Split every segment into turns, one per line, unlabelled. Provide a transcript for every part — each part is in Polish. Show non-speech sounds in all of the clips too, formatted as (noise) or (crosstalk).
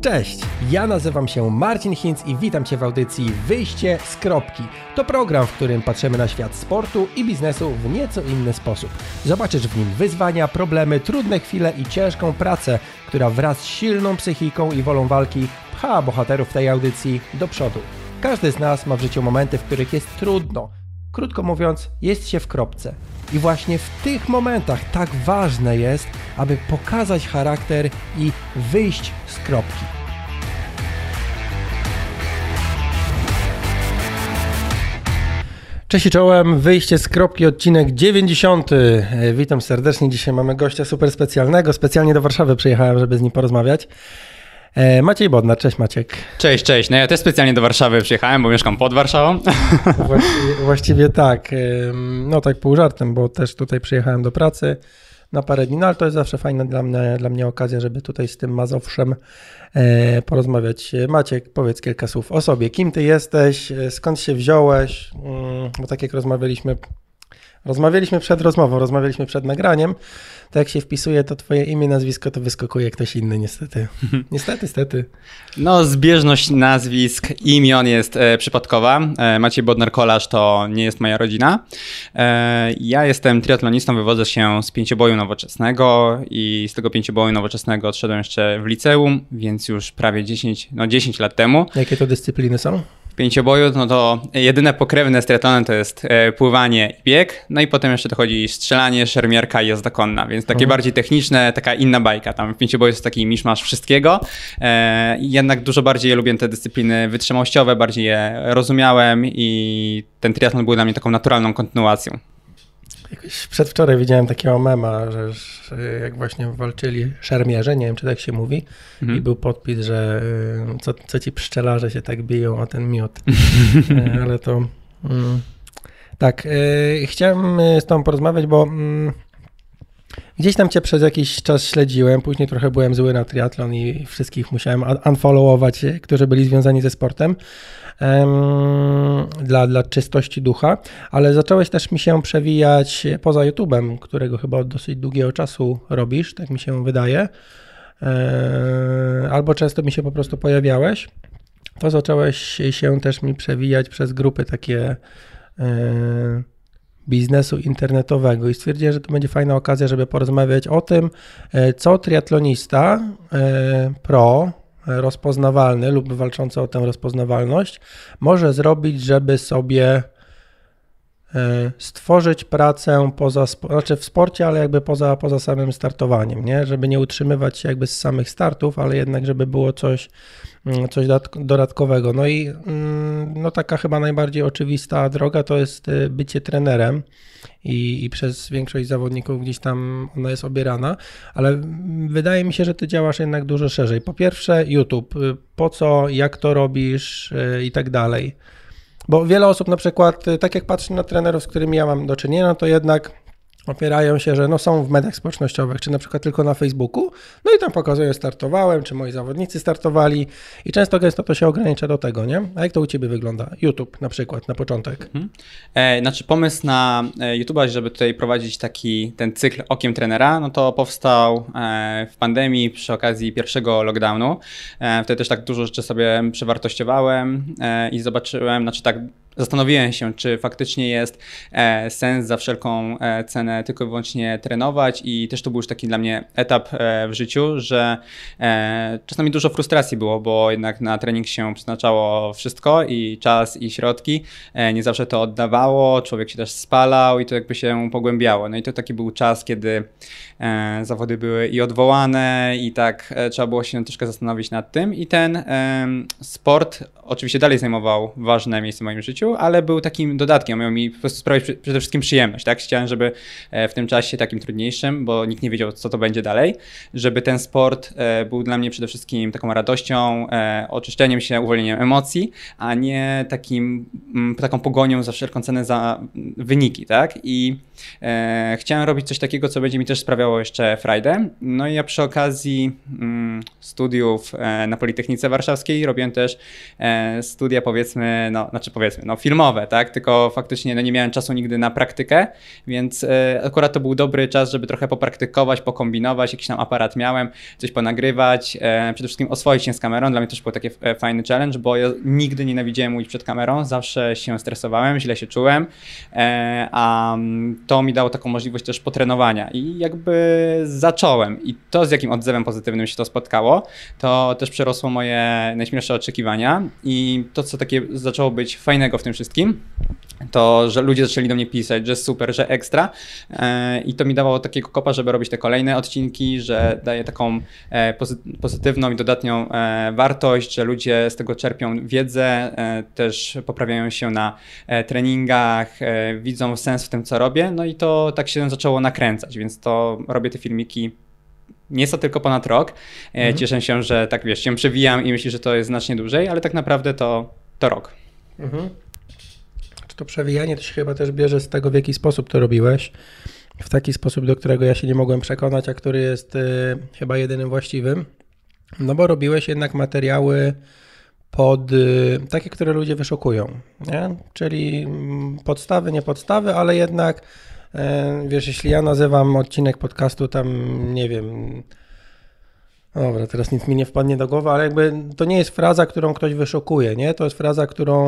Cześć, ja nazywam się Marcin Hinz i witam Cię w audycji Wyjście z kropki. To program, w którym patrzymy na świat sportu i biznesu w nieco inny sposób. Zobaczysz w nim wyzwania, problemy, trudne chwile i ciężką pracę, która wraz z silną psychiką i wolą walki pcha bohaterów tej audycji do przodu. Każdy z nas ma w życiu momenty, w których jest trudno. Krótko mówiąc, jest się w kropce. I właśnie w tych momentach tak ważne jest, aby pokazać charakter i wyjść z kropki. Cześć i czołem, wyjście z kropki, odcinek 90. E, Witam serdecznie, dzisiaj mamy gościa super specjalnego, specjalnie do Warszawy przyjechałem, żeby z nim porozmawiać. E, Maciej Bodnar, cześć Maciek.
Cześć, cześć. No ja też specjalnie do Warszawy przyjechałem, bo mieszkam pod Warszawą.
Właściwie, właściwie tak, ym, no tak pół żartem, bo też tutaj przyjechałem do pracy na parę dni, no ale to jest zawsze fajna dla mnie, dla mnie okazja, żeby tutaj z tym Mazowszem e, porozmawiać. Maciek, powiedz kilka słów o sobie. Kim ty jesteś, e, skąd się wziąłeś, Mm, bo tak jak rozmawialiśmy, rozmawialiśmy przed rozmową, rozmawialiśmy przed nagraniem, to jak się wpisuje to twoje imię, nazwisko, to wyskakuje ktoś inny niestety. (laughs) Niestety, niestety.
No, zbieżność nazwisk, imion jest e, przypadkowa. E, Maciej Bodnar-Kolarz to nie jest moja rodzina. E, ja jestem triatlonistą, wywodzę się z pięcioboju nowoczesnego i z tego pięcioboju nowoczesnego odszedłem jeszcze w liceum, więc już prawie 10, no 10 lat temu.
Jakie to dyscypliny są?
Pięcioboju no to jedyne pokrewne z triatlonem to jest e, pływanie i bieg, no i potem jeszcze dochodzi strzelanie, szermierka i jazda konna, więc takie
Mhm.
bardziej techniczne, taka inna bajka. Tam w pięcioboju jest taki miszmasz wszystkiego. E, jednak dużo bardziej lubię te dyscypliny wytrzymałościowe, bardziej je rozumiałem i ten triatlon był dla mnie taką naturalną kontynuacją.
Jakoś przedwczoraj widziałem takiego mema, że, jak właśnie walczyli szermierze, nie wiem czy tak się mówi,
Mhm.
i był podpis, że y, co, co ci pszczelarze się tak biją o ten miód. Y, (laughs) Ale to... Mm, tak, y, chciałem y, z tobą porozmawiać, bo mm, gdzieś tam cię przez jakiś czas śledziłem, później trochę byłem zły na triatlon i wszystkich musiałem un- unfollowować, którzy byli związani ze sportem. Dla, dla czystości ducha, ale zacząłeś też mi się przewijać poza YouTube'em, którego chyba od dosyć długiego czasu robisz, tak mi się wydaje. Albo często mi się po prostu pojawiałeś. To zacząłeś się też mi przewijać przez grupy takie biznesu internetowego i stwierdziłem, że to będzie fajna okazja, żeby porozmawiać o tym, e, co triatlonista e, pro, rozpoznawalny lub walczący o tę rozpoznawalność może zrobić, żeby sobie stworzyć pracę poza, znaczy w sporcie, ale jakby poza, poza samym startowaniem, nie? Żeby nie utrzymywać się jakby z samych startów, ale jednak, żeby było coś, mm, coś dodatk- dodatkowego. No i mm, no taka chyba najbardziej oczywista droga to jest y, bycie trenerem i, i przez większość zawodników gdzieś tam ona jest obierana, ale wydaje mi się, że ty działasz jednak dużo szerzej. Po pierwsze YouTube, y, po co, jak to robisz y, i tak dalej. Bo wiele osób na przykład, y, tak jak patrzę na trenerów, z którymi ja mam do czynienia, to jednak opierają się, że no są w mediach społecznościowych, czy na przykład tylko na Facebooku, no i tam pokazują, startowałem, czy moi zawodnicy startowali i często gęsto to się ogranicza do tego, nie? A jak to u Ciebie wygląda? YouTube na przykład, na początek.
E, znaczy pomysł na e, YouTube'a, żeby tutaj prowadzić taki ten cykl okiem trenera, no to powstał e, w pandemii przy okazji pierwszego lockdownu. E, wtedy też tak dużo rzeczy sobie przewartościowałem e, i zobaczyłem, znaczy tak zastanowiłem się, czy faktycznie jest e, sens za wszelką e, cenę tylko i wyłącznie trenować i też to był już taki dla mnie etap e, w życiu, że czasami dużo frustracji było, bo jednak na trening się przeznaczało wszystko i czas i środki, nie zawsze to oddawało, człowiek się też spalał i to jakby się pogłębiało. No i to taki był czas, kiedy zawody były i odwołane i tak trzeba było się troszkę zastanowić nad tym i ten sport oczywiście dalej zajmował ważne miejsce w moim życiu, ale był takim dodatkiem, miał mi po prostu sprawiać przy- przede wszystkim przyjemność, tak? Chciałem, żeby e, w tym czasie takim trudniejszym, bo nikt nie wiedział, co to będzie dalej, żeby ten sport e, był dla mnie przede wszystkim taką radością, e, oczyszczeniem się, uwolnieniem emocji, a nie takim, mm, taką pogonią za wszelką cenę za wyniki, tak? I chciałem robić coś takiego, co będzie mi też sprawiało jeszcze frajdę. No i ja przy okazji mm, studiów na Politechnice Warszawskiej robiłem też e, studia powiedzmy, no znaczy powiedzmy, no, filmowe, tak? Tylko faktycznie no, nie miałem czasu nigdy na praktykę, więc e, akurat to był dobry czas, żeby trochę popraktykować, pokombinować, jakiś tam aparat miałem, coś ponagrywać, e, przede wszystkim oswoić się z kamerą. Dla mnie też był taki e, fajny challenge, bo ja nigdy nienawidziłem mówić przed kamerą, zawsze się stresowałem, źle się czułem, a mm, to mi dało taką możliwość też potrenowania i jakby zacząłem i to z jakim odzewem pozytywnym się to spotkało, to też przerosło moje najśmielsze oczekiwania to, co takie zaczęło być fajnego w tym wszystkim, to, że ludzie zaczęli do mnie pisać, że super, że ekstra. E, i to mi dawało takiego kopa, żeby robić te kolejne odcinki, że daje taką e, pozytywną i dodatnią e, wartość, że ludzie z tego czerpią wiedzę, też poprawiają się na treningach, widzą sens w tym, co robię, no i to tak się zaczęło nakręcać, więc to robię te filmiki nie jest to tylko ponad rok. Mhm. Cieszę się, że tak wiesz, się przewijam i myślę, że to jest znacznie dłużej, ale tak naprawdę to, to rok. Mhm
to przewijanie to się chyba też bierze z tego, w jaki sposób to robiłeś. W taki sposób, do którego ja się nie mogłem przekonać, a który jest y, chyba jedynym właściwym. No bo robiłeś jednak materiały pod y, takie, które ludzie wyszukują. Nie? Czyli mm, podstawy, nie podstawy, ale jednak wiesz, jeśli ja nazywam odcinek podcastu tam, nie wiem, Dobra, teraz nic mi nie wpadnie do głowy, ale jakby to nie jest fraza, którą ktoś wyszukuje, nie? To jest fraza, którą,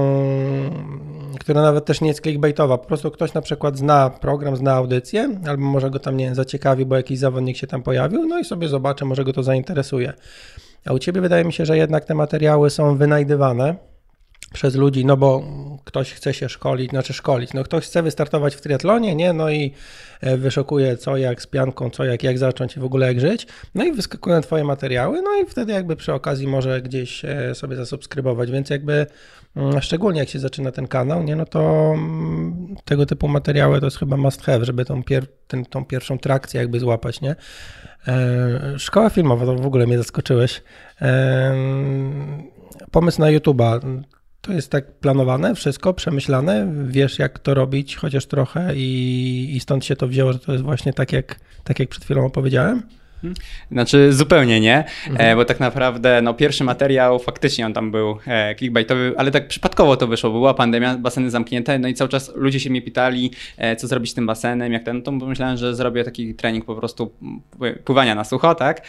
która nawet też nie jest clickbaitowa. Po prostu ktoś na przykład zna program, zna audycję, albo może go tam, nie zaciekawi, bo jakiś zawodnik się tam pojawił, no i sobie zobaczy, może go to zainteresuje. A u Ciebie wydaje mi się, że jednak te materiały są wynajdywane, przez ludzi, no bo ktoś chce się szkolić, znaczy szkolić, no ktoś chce wystartować w triatlonie, nie, no i e, wyszukuje co, jak z pianką, co, jak, jak zacząć i w ogóle jak żyć, no i wyskakują twoje materiały, no i wtedy jakby przy okazji może gdzieś e, sobie zasubskrybować, więc jakby mm, szczególnie jak się zaczyna ten kanał, nie, no to mm, tego typu materiały to jest chyba must have, żeby tą, pier ten, tą pierwszą trakcję jakby złapać, nie. E, szkoła filmowa, to w ogóle mnie zaskoczyłeś. Pomysł na YouTube'a, to jest tak planowane, wszystko przemyślane, wiesz jak to robić chociaż trochę i, i stąd się to wzięło, że to jest właśnie tak jak, tak jak przed chwilą opowiedziałem?
Mhm. Znaczy zupełnie nie, e, mhm. bo tak naprawdę no, pierwszy materiał faktycznie on tam był e, clickbaitowy, ale tak przypadkowo to wyszło, była pandemia, baseny zamknięte, no i cały czas ludzie się mnie pytali, e, co zrobić z tym basenem, jak ten, no to pomyślałem, że zrobię taki trening po prostu pływania na sucho, tak,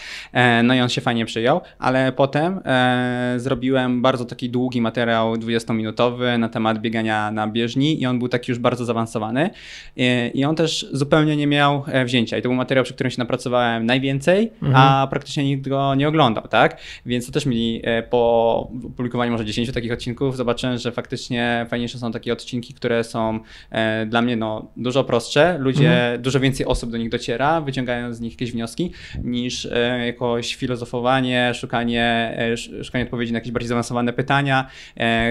no i on się fajnie przyjął, ale potem zrobiłem bardzo taki długi materiał 20-minutowy na temat biegania na bieżni i on był taki już bardzo zaawansowany i on też zupełnie nie miał wzięcia i to był materiał, przy którym się napracowałem najwięcej więcej, mhm. a praktycznie nikt go nie oglądał, tak? Więc to też mi e, po opublikowaniu może 10 takich odcinków zobaczyłem, że faktycznie fajniejsze są takie odcinki, które są e, dla mnie no, dużo prostsze, ludzie, mhm. dużo więcej osób do nich dociera, wyciągają z nich jakieś wnioski, niż e, jakoś filozofowanie, szukanie, szukanie odpowiedzi na jakieś bardziej zaawansowane pytania,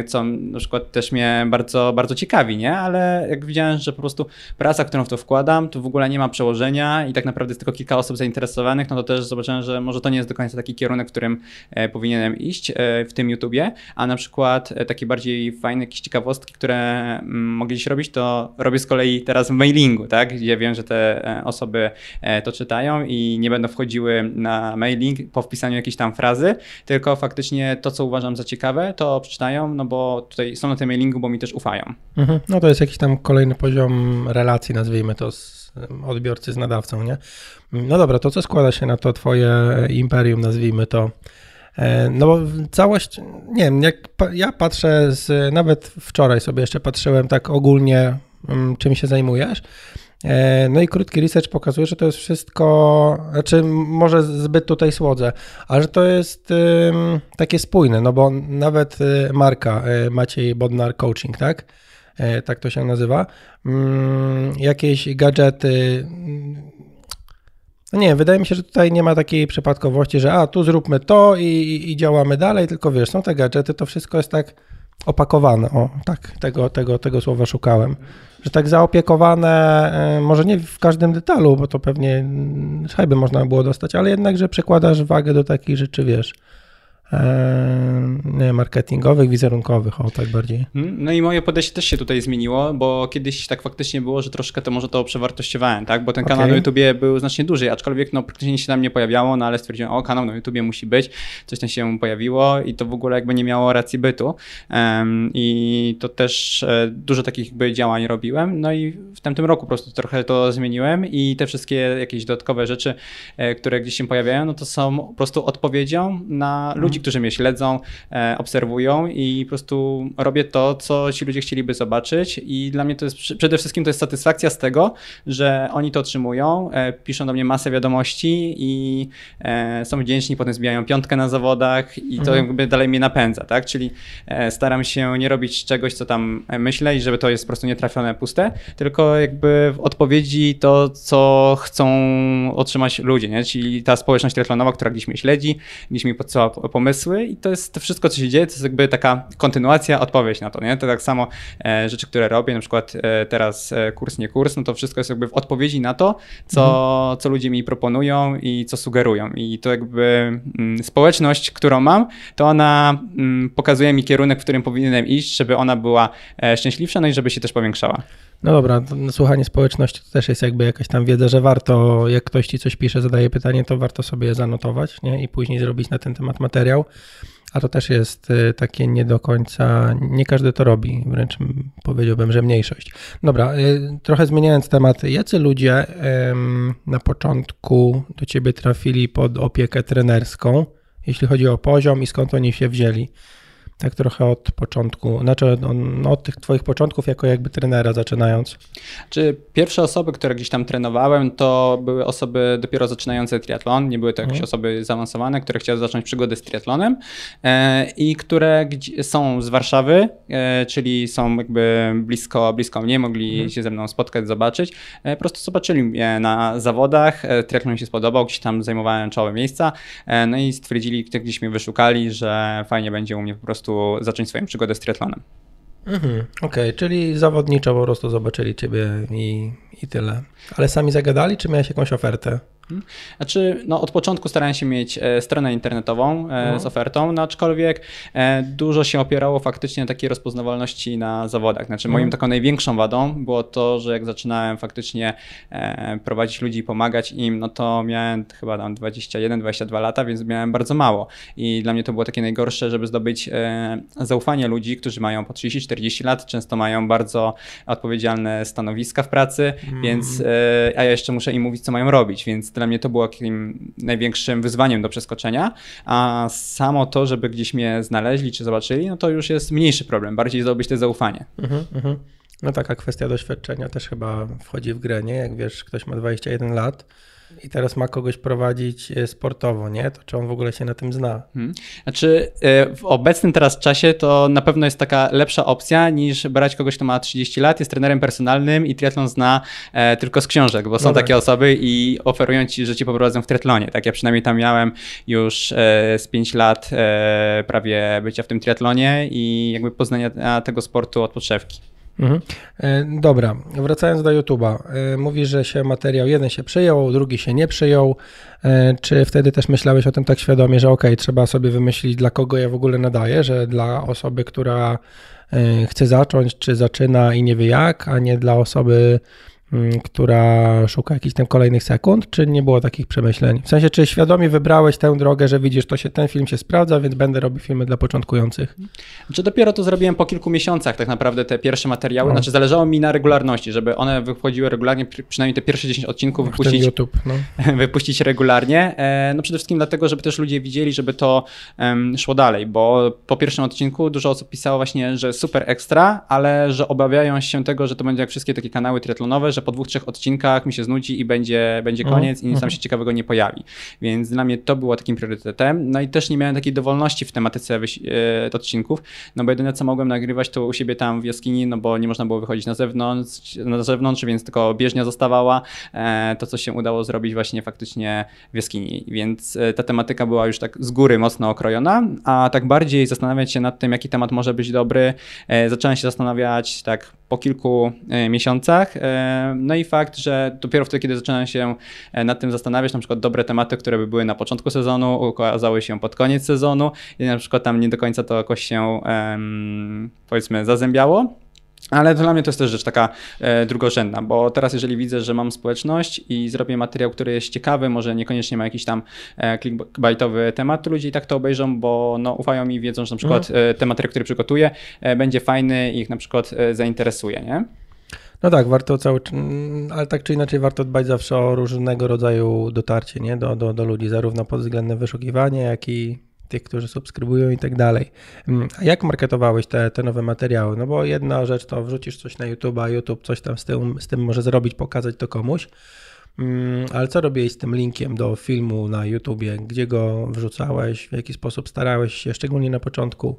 co na przykład też mnie bardzo, bardzo ciekawi, nie? Ale jak widziałem, że po prostu praca, którą w to wkładam, to w ogóle nie ma przełożenia i tak naprawdę jest tylko kilka osób zainteresowanych, no to też zobaczyłem, że może to nie jest do końca taki kierunek, w którym e, powinienem iść e, w tym YouTubie, a na przykład e, takie bardziej fajne jakieś ciekawostki, które mm, mogę dziś robić, to robię z kolei teraz w mailingu, tak, gdzie wiem, że te osoby to czytają i nie będą wchodziły na mailing po wpisaniu jakiejś tam frazy, tylko faktycznie to, co uważam za ciekawe, to przeczytają, no bo tutaj są na tym mailingu, bo mi też ufają.
Mhm. No to jest jakiś tam kolejny poziom relacji, nazwijmy to, odbiorcy z nadawcą, nie? No dobra, to co składa się na to twoje imperium, nazwijmy to? E, no bo całość, nie wiem, jak ja patrzę, z, nawet wczoraj sobie jeszcze patrzyłem tak ogólnie, mm, czym się zajmujesz. E, no i krótki research pokazuje, że to jest wszystko, znaczy może zbyt tutaj słodzę, ale że to jest takie spójne, no bo nawet y, marka y, Maciej Bodnar Coaching, tak? E, tak to się nazywa, mm, jakieś gadżety. No nie, wydaje mi się, że tutaj nie ma takiej przypadkowości, że a tu zróbmy to i, i działamy dalej, tylko wiesz, są te gadżety, to wszystko jest tak opakowane. O, tak, tego, tego, tego słowa szukałem. Że tak zaopiekowane, e, może nie w każdym detalu, bo to pewnie szajby można było dostać, ale jednak, że przekładasz wagę do takich rzeczy, wiesz, e, marketingowych, wizerunkowych, o tak bardziej.
Mhm. No i moje podejście też się tutaj zmieniło, bo kiedyś tak faktycznie było, że troszkę to może to przewartościowałem, tak? Bo ten kanał okay. na YouTubie był znacznie duży, aczkolwiek no praktycznie się tam nie pojawiało, no ale stwierdziłem, o kanał na YouTubie musi być, coś tam się pojawiło i to w ogóle jakby nie miało racji bytu. Um, I to też e, dużo takich jakby działań robiłem. No i w tamtym roku po prostu trochę to zmieniłem i te wszystkie jakieś dodatkowe rzeczy, e, które gdzieś się pojawiają, no to są po prostu odpowiedzią na ludzi, którzy mnie śledzą, e, obserwują i po prostu robię to, co ci ludzie chcieliby zobaczyć i dla mnie to jest przede wszystkim to jest satysfakcja z tego, że oni to otrzymują, e, piszą do mnie masę wiadomości i są wdzięczni, potem zbijają piątkę na zawodach i to mhm. jakby dalej mnie napędza, tak? Czyli staram się nie robić czegoś, co tam myślę i żeby to jest po prostu nietrafione, puste, tylko jakby w odpowiedzi to, co chcą otrzymać ludzie, nie? czyli ta społeczność triathlonowa, która gdzieś mnie śledzi, gdzieś mi podsyła pomysły i to jest to wszystko, co się dzieje, to jest jakby taka kontynuacja, odpowiedź na to. Nie? To tak samo e, rzeczy, które robię, na przykład e, teraz e, kurs, nie kurs, no to wszystko jest jakby w odpowiedzi na to, co, mhm. co ludzie mi proponują i co sugerują. I to jakby mm, społeczność, którą mam, to ona mm, pokazuje mi kierunek, w którym powinienem iść, żeby ona była e, szczęśliwsza, no i żeby się też powiększała.
No dobra, słuchanie społeczności to też jest jakby jakaś tam wiedza, że warto, jak ktoś ci coś pisze, zadaje pytanie, to warto sobie zanotować nie? i później zrobić na ten temat materiał. A to też jest y, takie nie do końca, nie każdy to robi, wręcz powiedziałbym, że mniejszość. Dobra, y, trochę zmieniając temat, jacy ludzie na początku do ciebie trafili pod opiekę trenerską, jeśli chodzi o poziom i skąd oni się wzięli? Tak trochę od początku, znaczy no, od tych twoich początków jako jakby trenera zaczynając?
Czy pierwsze osoby, które gdzieś tam trenowałem, to były osoby dopiero zaczynające triatlon, nie były to jakieś mhm. osoby zaawansowane, które chciały zacząć przygodę z triatlonem e, i które są z Warszawy, e, czyli są jakby blisko, blisko mnie, mogli mhm. się ze mną spotkać, zobaczyć. E, po prostu zobaczyli mnie na zawodach, e, triatlon mi się spodobał, gdzieś tam zajmowałem czołe miejsca, e, no i stwierdzili, gdzieś mnie wyszukali, że fajnie będzie u mnie po prostu prostu zacząć swoją przygodę z triatlonem.
Mhm, Okej, okay, czyli zawodniczo po prostu zobaczyli ciebie i, i tyle. Ale sami zagadali, czy miałeś jakąś ofertę?
Mhm. Znaczy, no od początku starałem się mieć e, stronę internetową mhm. z ofertą, no aczkolwiek e, dużo się opierało faktycznie na takiej rozpoznawalności na zawodach. Znaczy, moją mhm. taką największą wadą było to, że jak zaczynałem faktycznie prowadzić ludzi i pomagać im, no to miałem chyba tam 21-22 lata, więc miałem bardzo mało. I dla mnie to było takie najgorsze, żeby zdobyć zaufanie ludzi, którzy mają po 30-40 lat, często mają bardzo odpowiedzialne stanowiska w pracy, więc a ja jeszcze muszę im mówić, co mają robić, więc dla mnie to było takim największym wyzwaniem do przeskoczenia, a samo to, żeby gdzieś mnie znaleźli czy zobaczyli, no to już jest mniejszy problem, bardziej zdobyć te zaufanie. Mhm,
mhm. No taka kwestia doświadczenia też chyba wchodzi w grę, nie? Jak wiesz, ktoś ma 21 lat, i teraz ma kogoś prowadzić e, sportowo, nie? To czy on w ogóle się na tym zna? Hmm.
Znaczy, e, w obecnym teraz czasie to na pewno jest taka lepsza opcja niż brać kogoś, kto ma 30 lat, jest trenerem personalnym i triatlon zna e, tylko z książek, bo są no tak. takie osoby i oferują ci, że ci poprowadzą w triatlonie. Tak, ja przynajmniej tam miałem już z 5 lat prawie bycia w tym triatlonie i jakby poznania tego sportu od podszewki. Mhm.
E, dobra, wracając do YouTube'a. E, Mówi, że się materiał jeden się przyjął, drugi się nie przyjął. E, czy wtedy też myślałeś o tym tak świadomie, że ok, trzeba sobie wymyślić, dla kogo ja w ogóle nadaję, że dla osoby, która chce zacząć, czy zaczyna i nie wie jak, a nie dla osoby, która szuka jakichś tam kolejnych sekund, czy nie było takich przemyśleń? W sensie, czy świadomie wybrałeś tę drogę, że widzisz, to się ten film się sprawdza, więc będę robił filmy dla początkujących?
Znaczy dopiero to zrobiłem po kilku miesiącach tak naprawdę te pierwsze materiały, no. znaczy zależało mi na regularności, żeby one wychodziły regularnie, przynajmniej te pierwsze 10 odcinków wypuścić, YouTube, no. (laughs) wypuścić regularnie. E, no przede wszystkim dlatego, żeby też ludzie widzieli, żeby to szło dalej, bo po pierwszym odcinku dużo osób pisało właśnie, że super ekstra, ale że obawiają się tego, że to będzie jak wszystkie takie kanały triatlonowe, że że po dwóch, trzech odcinkach mi się znudzi i będzie, będzie mhm. koniec i nic tam się ciekawego nie pojawi. Więc dla mnie to było takim priorytetem. No i też nie miałem takiej dowolności w tematyce e, odcinków, no bo jedyne co mogłem nagrywać to u siebie tam w jaskini, no bo nie można było wychodzić na zewnątrz, na zewnątrz więc tylko bieżnia zostawała. E, to, co się udało zrobić właśnie faktycznie w jaskini. Więc e, ta tematyka była już tak z góry mocno okrojona, a tak bardziej zastanawiać się nad tym, jaki temat może być dobry, zacząłem się zastanawiać tak po kilku miesiącach. No i fakt, że dopiero wtedy, kiedy zaczynam się nad tym zastanawiać, na przykład dobre tematy, które by były na początku sezonu, okazały się pod koniec sezonu i na przykład tam nie do końca to jakoś się powiedzmy zazębiało. Ale dla mnie to jest też rzecz taka e, drugorzędna, bo teraz jeżeli widzę, że mam społeczność i zrobię materiał, który jest ciekawy, może niekoniecznie ma jakiś tam e, clickbaitowy temat, to ludzie i tak to obejrzą, bo no, ufają mi, wiedzą, że na przykład mhm. e, ten materiał, który przygotuję, e, będzie fajny i ich na przykład e, zainteresuje, nie?
No tak, warto cały, ale tak czy inaczej warto dbać zawsze o różnego rodzaju dotarcie nie? Do, do, do ludzi, zarówno pod względem wyszukiwania, jak i tych, którzy subskrybują i tak dalej. Mm, a jak marketowałeś te, te nowe materiały? No bo jedna rzecz to wrzucisz coś na YouTube, a YouTube coś tam z tym, z tym może zrobić, pokazać to komuś. Mm, ale co robiłeś z tym linkiem do filmu na YouTubie? Gdzie go wrzucałeś? W jaki sposób starałeś się, szczególnie na początku?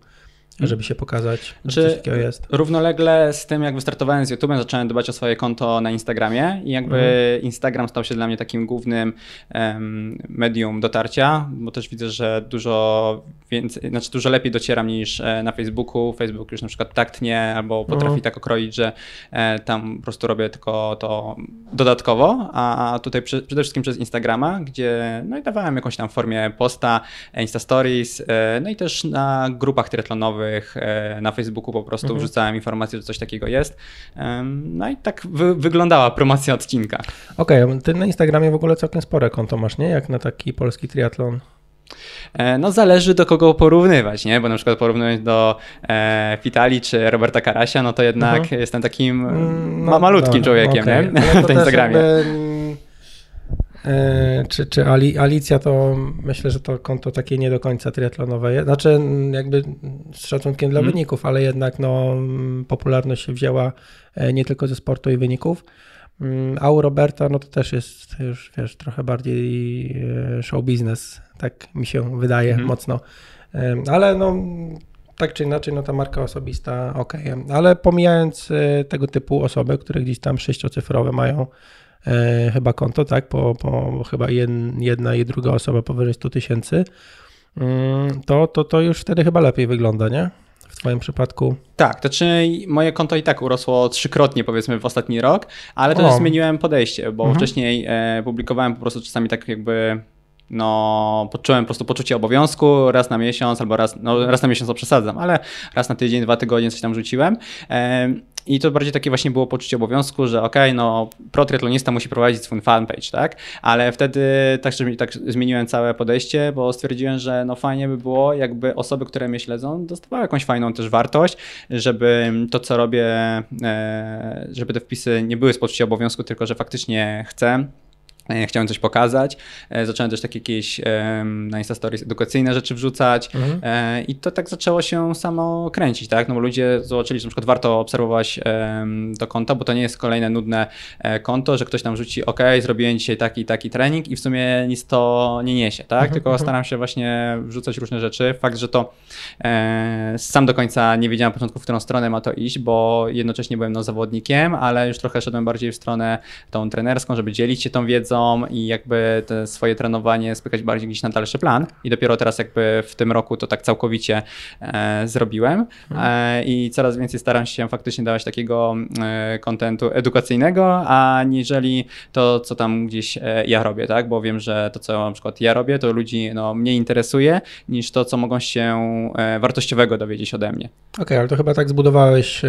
Mhm. żeby się pokazać, Czy coś takiego jest.
Równolegle z tym, jak wystartowałem z YouTube'em, zacząłem dbać o swoje konto na Instagramie i jakby mhm. Instagram stał się dla mnie takim głównym um, medium dotarcia, bo też widzę, że dużo więcej, znaczy dużo lepiej docieram niż e, na Facebooku. Facebook już na przykład tak tnie albo potrafi mhm. tak okroić, że e, tam po prostu robię tylko to dodatkowo, a tutaj przy, przede wszystkim przez Instagrama, gdzie no i dawałem jakąś tam formie posta, Insta Stories, e, no i też na grupach triatlonowych E, na Facebooku po prostu mhm. wrzucałem informację, że coś takiego jest. No i tak wy wyglądała promocja odcinka.
Okej, okay, ty na Instagramie w ogóle całkiem spore konto masz, nie? Jak na taki polski triatlon.
E, no zależy do kogo porównywać, nie? Bo na przykład porównując do e, Pitali czy Roberta Karasia, no to jednak mhm. jestem takim mm, no, malutkim no, człowiekiem, okay. nie? w Instagramie. Jakby
E, czy, czy Alicja to myślę, że to konto takie nie do końca triatlonowe. Znaczy, jakby z szacunkiem dla hmm. wyników, ale jednak no, popularność się wzięła e, nie tylko ze sportu i wyników. Mm, a u Roberta, no to też jest już, wiesz, trochę bardziej e, show business, tak mi się wydaje hmm. mocno. Ale no, tak czy inaczej, no ta marka osobista, ok. Ale pomijając tego typu osoby, które gdzieś tam sześciocyfrowe mają e, chyba konto, tak, po, po chyba jedna i druga osoba powyżej 100 tysięcy, mm, to, to, to już wtedy chyba lepiej wygląda, nie? w Twoim przypadku?
Tak, to czy moje konto i tak urosło trzykrotnie powiedzmy w ostatni rok, ale też zmieniłem podejście, bo mhm. wcześniej e, publikowałem po prostu czasami tak jakby no, poczułem po prostu poczucie obowiązku raz na miesiąc, albo raz, no, raz na miesiąc to przesadzam, ale raz na tydzień, dwa tygodnie coś tam rzuciłem. I to bardziej takie właśnie było poczucie obowiązku, że okej, okay, no pro triatlonista musi prowadzić swój fanpage, tak? Ale wtedy tak, tak zmieniłem całe podejście, bo stwierdziłem, że no fajnie by było, jakby osoby, które mnie śledzą, dostawały jakąś fajną też wartość, żeby to, co robię, e, żeby te wpisy nie były z poczucia obowiązku, tylko że faktycznie chcę chciałem coś pokazać. E, zacząłem też takie jakieś na Insta Stories edukacyjne rzeczy wrzucać mhm. E, i to tak zaczęło się samo kręcić, tak? No bo ludzie zobaczyli, że na przykład warto obserwować to konto, bo to nie jest kolejne nudne konto, że ktoś tam rzuci, ok, zrobiłem dzisiaj taki taki trening i w sumie nic to nie niesie, tak? Mhm. Tylko mhm. staram się właśnie wrzucać różne rzeczy. Fakt, że to sam do końca nie wiedziałem na początku, w którą stronę ma to iść, bo jednocześnie byłem no zawodnikiem, ale już trochę szedłem bardziej w stronę tą trenerską, żeby dzielić się tą wiedzą, wiedzą i jakby te swoje trenowanie spychać bardziej gdzieś na dalszy plan. I dopiero teraz jakby w tym roku to tak całkowicie e, zrobiłem mhm. e, i coraz więcej staram się faktycznie dawać takiego e, kontentu edukacyjnego, aniżeli to, co tam gdzieś e, ja robię, tak? Bo wiem, że to, co na przykład ja robię, to ludzi no, mnie interesuje niż to, co mogą się e, wartościowego dowiedzieć ode mnie.
Okej, okay, ale to chyba tak zbudowałeś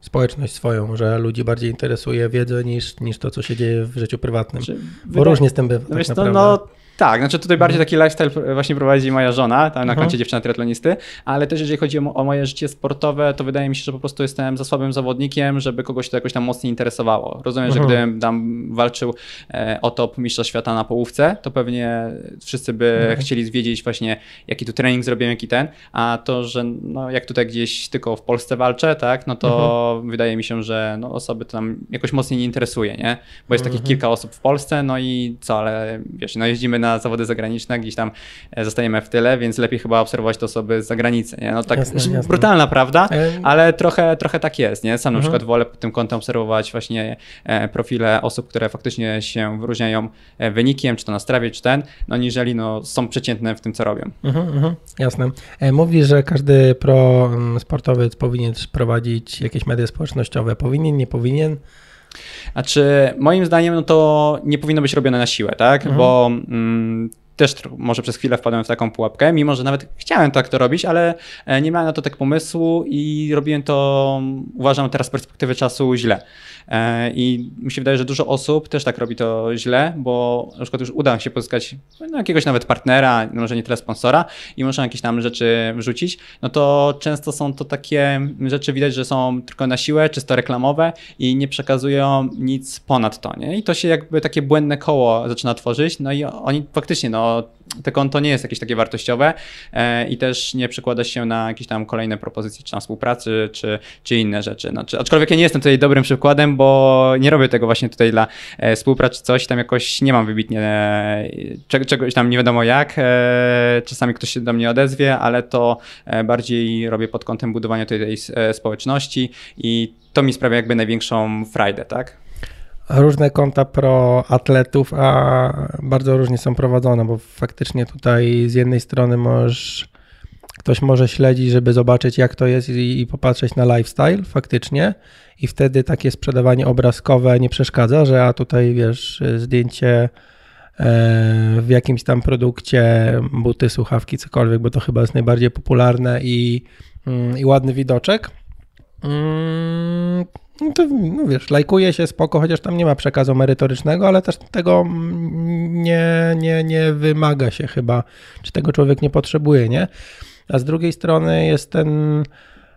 społeczność swoją, że ludzi bardziej interesuje wiedza niż, niż to, co się dzieje w życiu prywatnym. Znaczy, Bo wydaje, różnie z tym bywa. No tak to, no,
tak, znaczy tutaj bardziej taki lifestyle właśnie prowadzi moja żona, tam na mhm. koncie dziewczyna triatlonisty, ale też jeżeli chodzi o, o, moje życie sportowe, to wydaje mi się, że po prostu jestem za słabym zawodnikiem, żeby kogoś to jakoś tam mocniej interesowało. Rozumiem, że mhm. gdybym tam walczył e, o top mistrza świata na połówce, to pewnie wszyscy by mhm. chcieli wiedzieć właśnie, jaki tu trening zrobiłem, jaki ten, a to, że no, jak tutaj gdzieś tylko w Polsce walczę, tak, no to wydaje mi się, że no, osoby to tam jakoś mocniej nie interesuje, nie? Bo jest takich kilka osób w Polsce, no i co, ale wiesz, no jeździmy na na zawody zagraniczne, gdzieś tam e, zostajemy w tyle, więc lepiej chyba obserwować te osoby z zagranicy, nie? No tak,
Jasne, jasne.
brutalna prawda,
E,
ale trochę, trochę tak jest, nie? Sam na
Mhm.
przykład wolę pod tym kątem obserwować właśnie e, profile osób, które faktycznie się wyróżniają wynikiem, czy to na strawie, czy ten, no niżeli no, są przeciętne w tym, co robią.
Mhm, mhm, jasne. Mówi, że każdy pro mm, sportowiec powinien prowadzić jakieś media społecznościowe. Powinien, nie powinien?
Znaczy, moim zdaniem, no to nie powinno być robione na siłę, tak?
Mhm.
Bo mm, też może przez chwilę wpadłem w taką pułapkę, mimo że nawet chciałem tak to robić, ale e, nie miałem na to tak pomysłu i robiłem to, uważam teraz z perspektywy czasu, źle. E, I mi się wydaje, że dużo osób też tak robi to źle, bo na przykład już uda się pozyskać no, jakiegoś nawet partnera, może nie tyle sponsora i muszą jakieś tam rzeczy wrzucić, no to często są to takie rzeczy, widać, że są tylko na siłę, czysto reklamowe i nie przekazują nic ponad to, nie? I to się jakby takie błędne koło zaczyna tworzyć, no i oni faktycznie, no te konto nie jest jakieś takie wartościowe e, i też nie przekłada się na jakieś tam kolejne propozycje, czy tam współpracy, czy, czy inne rzeczy. Znaczy, aczkolwiek ja nie jestem tutaj dobrym przykładem, bo nie robię tego właśnie tutaj dla e, współpracy, coś tam jakoś nie mam wybitnie e, czeg- czegoś tam nie wiadomo jak. Czasami ktoś się do mnie odezwie, ale to bardziej robię pod kątem budowania tej, społeczności i to mi sprawia jakby największą frajdę, tak?
Różne konta pro atletów, a bardzo różnie są prowadzone, bo faktycznie tutaj z jednej strony możesz, ktoś może śledzić, żeby zobaczyć jak to jest i, i popatrzeć na lifestyle faktycznie i wtedy takie sprzedawanie obrazkowe nie przeszkadza, że a tutaj wiesz, zdjęcie e, w jakimś tam produkcie, buty, słuchawki, cokolwiek, bo to chyba jest najbardziej popularne i, mm, i ładny widoczek. No to no wiesz, lajkuje się spoko, chociaż tam nie ma przekazu merytorycznego, ale też tego nie, nie, nie wymaga się chyba, czy tego człowiek nie potrzebuje, nie? A z drugiej strony jest ten,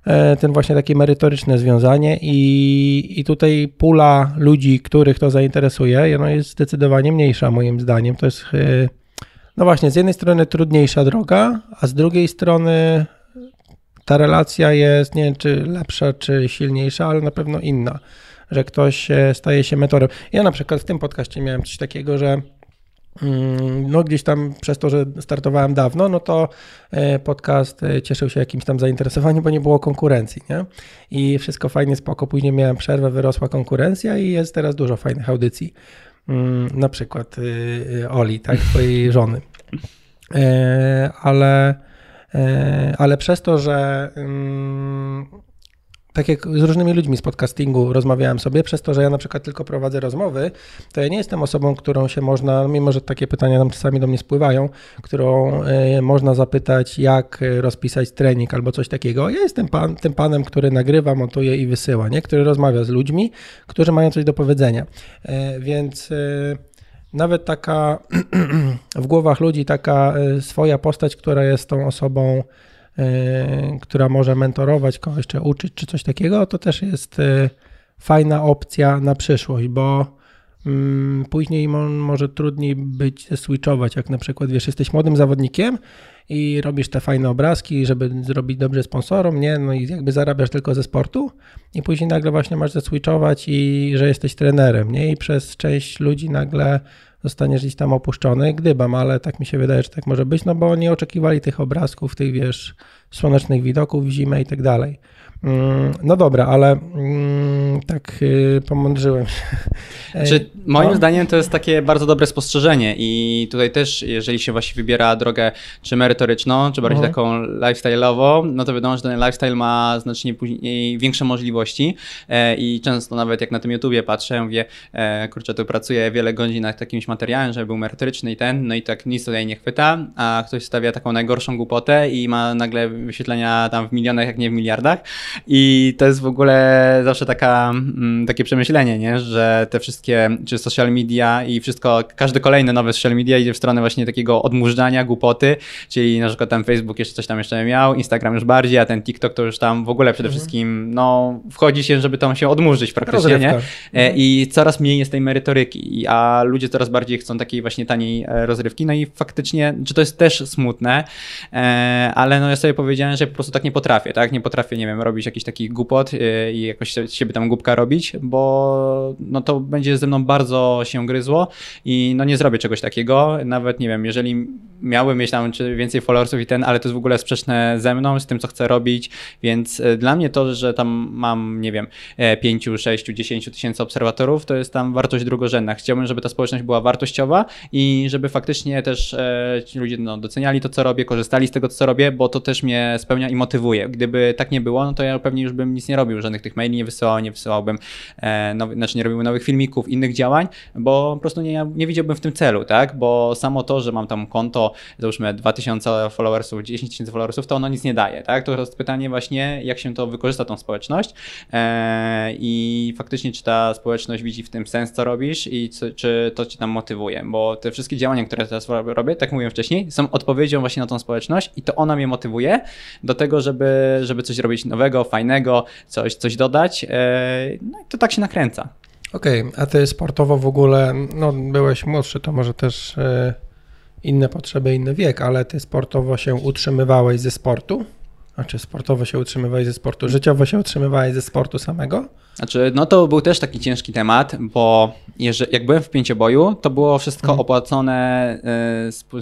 e, ten właśnie takie merytoryczne związanie i, i tutaj pula ludzi, których to zainteresuje, no jest zdecydowanie mniejsza moim zdaniem. To jest e, no właśnie, z jednej strony trudniejsza droga, a z drugiej strony ta relacja jest, nie wiem czy lepsza, czy silniejsza, ale na pewno inna, że ktoś e, staje się mentorem. Ja na przykład w tym podcaście miałem coś takiego, że mm, no gdzieś tam przez to, że startowałem dawno, no to e, podcast e, cieszył się jakimś tam zainteresowaniem, bo nie było konkurencji, nie? I wszystko fajnie, spoko. Później miałem przerwę, wyrosła konkurencja i jest teraz dużo fajnych audycji. Mm, Na przykład Oli, tak, twojej żony. Ale ale przez to, że mm, tak jak z różnymi ludźmi z podcastingu rozmawiałem sobie, przez to, że ja na przykład tylko prowadzę rozmowy, to ja nie jestem osobą, którą się można, mimo że takie pytania tam czasami do mnie spływają, którą e, można zapytać, jak e, rozpisać trening albo coś takiego. Ja jestem pan, tym panem, który nagrywa, montuje i wysyła, nie? który rozmawia z ludźmi, którzy mają coś do powiedzenia. E, Więc e, nawet taka (clears throat) w głowach ludzi taka e, swoja postać, która jest tą osobą, e, która może mentorować kogoś, czy uczyć, czy coś takiego, to też jest e, fajna opcja na przyszłość, bo mm, później mo- może trudniej być switchować, jak na przykład, wiesz, jesteś młodym zawodnikiem i robisz te fajne obrazki, żeby zrobić dobrze sponsorom, nie? No i jakby zarabiasz tylko ze sportu i później nagle właśnie masz zaswitchować i że jesteś trenerem, nie? I przez część ludzi nagle zostaniesz gdzieś tam opuszczony, gdybam, ale tak mi się wydaje, że tak może być, no bo nie oczekiwali tych obrazków, tych wiesz, słonecznych widoków w zimę i tak dalej. Mm, No dobra, ale mm, tak y, pomądrzyłem się. (laughs)
Czy moim
no.
zdaniem to jest takie bardzo dobre spostrzeżenie i tutaj też, jeżeli się właśnie wybiera drogę czy merytoryczną, czy bardziej
Mhm.
taką lifestyle'ową, no to wiadomo, że ten lifestyle ma znacznie później większe możliwości e, i często nawet jak na tym YouTubie patrzę, mówię, e, kurczę, tu pracuję wiele godzin nad jakimś materiałem, żeby był merytoryczny i ten, no i tak nic tutaj nie chwyta, a ktoś stawia taką najgorszą głupotę i ma nagle wyświetlenia tam w milionach, jak nie w miliardach i to jest w ogóle zawsze taka, mm, takie przemyślenie, nie? że te wszystkie, czy social media i wszystko, każdy kolejny nowy social media idzie w stronę właśnie takiego odmurzania, głupoty, czyli na przykład tam Facebook jeszcze coś tam jeszcze miał, Instagram już bardziej, a ten TikTok to już tam w ogóle przede wszystkim, no, wchodzi się, żeby tam się odmurzyć praktycznie, nie?
Rozrywka.
E, I coraz mniej jest tej merytoryki, a ludzie coraz bardziej chcą takiej właśnie taniej e, rozrywki. No i faktycznie, czy to jest też smutne, e, ale no ja sobie powiedziałem, że po prostu tak nie potrafię, tak? Nie potrafię, nie wiem, robić jakichś takich głupot yy, i jakoś siebie tam głupka robić, bo no to będzie ze mną bardzo się gryzło i no nie zrobię czegoś takiego. Nawet, nie wiem, jeżeli miałbym mieć tam więcej followersów i ten, ale to jest w ogóle sprzeczne ze mną, z tym, co chcę robić, więc dla mnie to, że tam mam, nie wiem, 5, 6, 10 tysięcy obserwatorów, to jest tam wartość drugorzędna. Chciałbym, żeby ta społeczność była wartościowa i żeby faktycznie też e, ci ludzie no, doceniali to, co robię, korzystali z tego, co robię, bo to też mnie spełnia i motywuje. Gdyby tak nie było, no to ja pewnie już bym nic nie robił, żadnych tych maili nie wysyłał, nie wysyłałbym, e, nowy, znaczy nie robiłbym nowych filmików, innych działań, bo po prostu nie, nie widziałbym w tym celu, tak? Bo samo to, że mam tam konto, załóżmy 2000 followersów, 10 tysięcy followersów, to ono nic nie daje, tak? To jest pytanie właśnie, jak się to wykorzysta, tą społeczność e, i faktycznie, czy ta społeczność widzi w tym sens, co robisz i czy, czy to cię tam motywuje, bo te wszystkie działania, które teraz robię, tak mówiłem wcześniej, są odpowiedzią właśnie na tą społeczność i to ona mnie motywuje do tego, żeby, żeby coś robić nowego, fajnego, coś, coś dodać. E, no i to tak się nakręca.
Okej, okay, a ty sportowo w ogóle, no byłeś młodszy, to może też e, inne potrzeby, inny wiek, ale ty sportowo się utrzymywałeś ze sportu? Znaczy sportowo się utrzymywałeś ze sportu, życiowo się utrzymywałeś ze sportu samego?
Znaczy, no to był też taki ciężki temat, bo jeżeli, jak byłem w pięcioboju, to było wszystko mhm. opłacone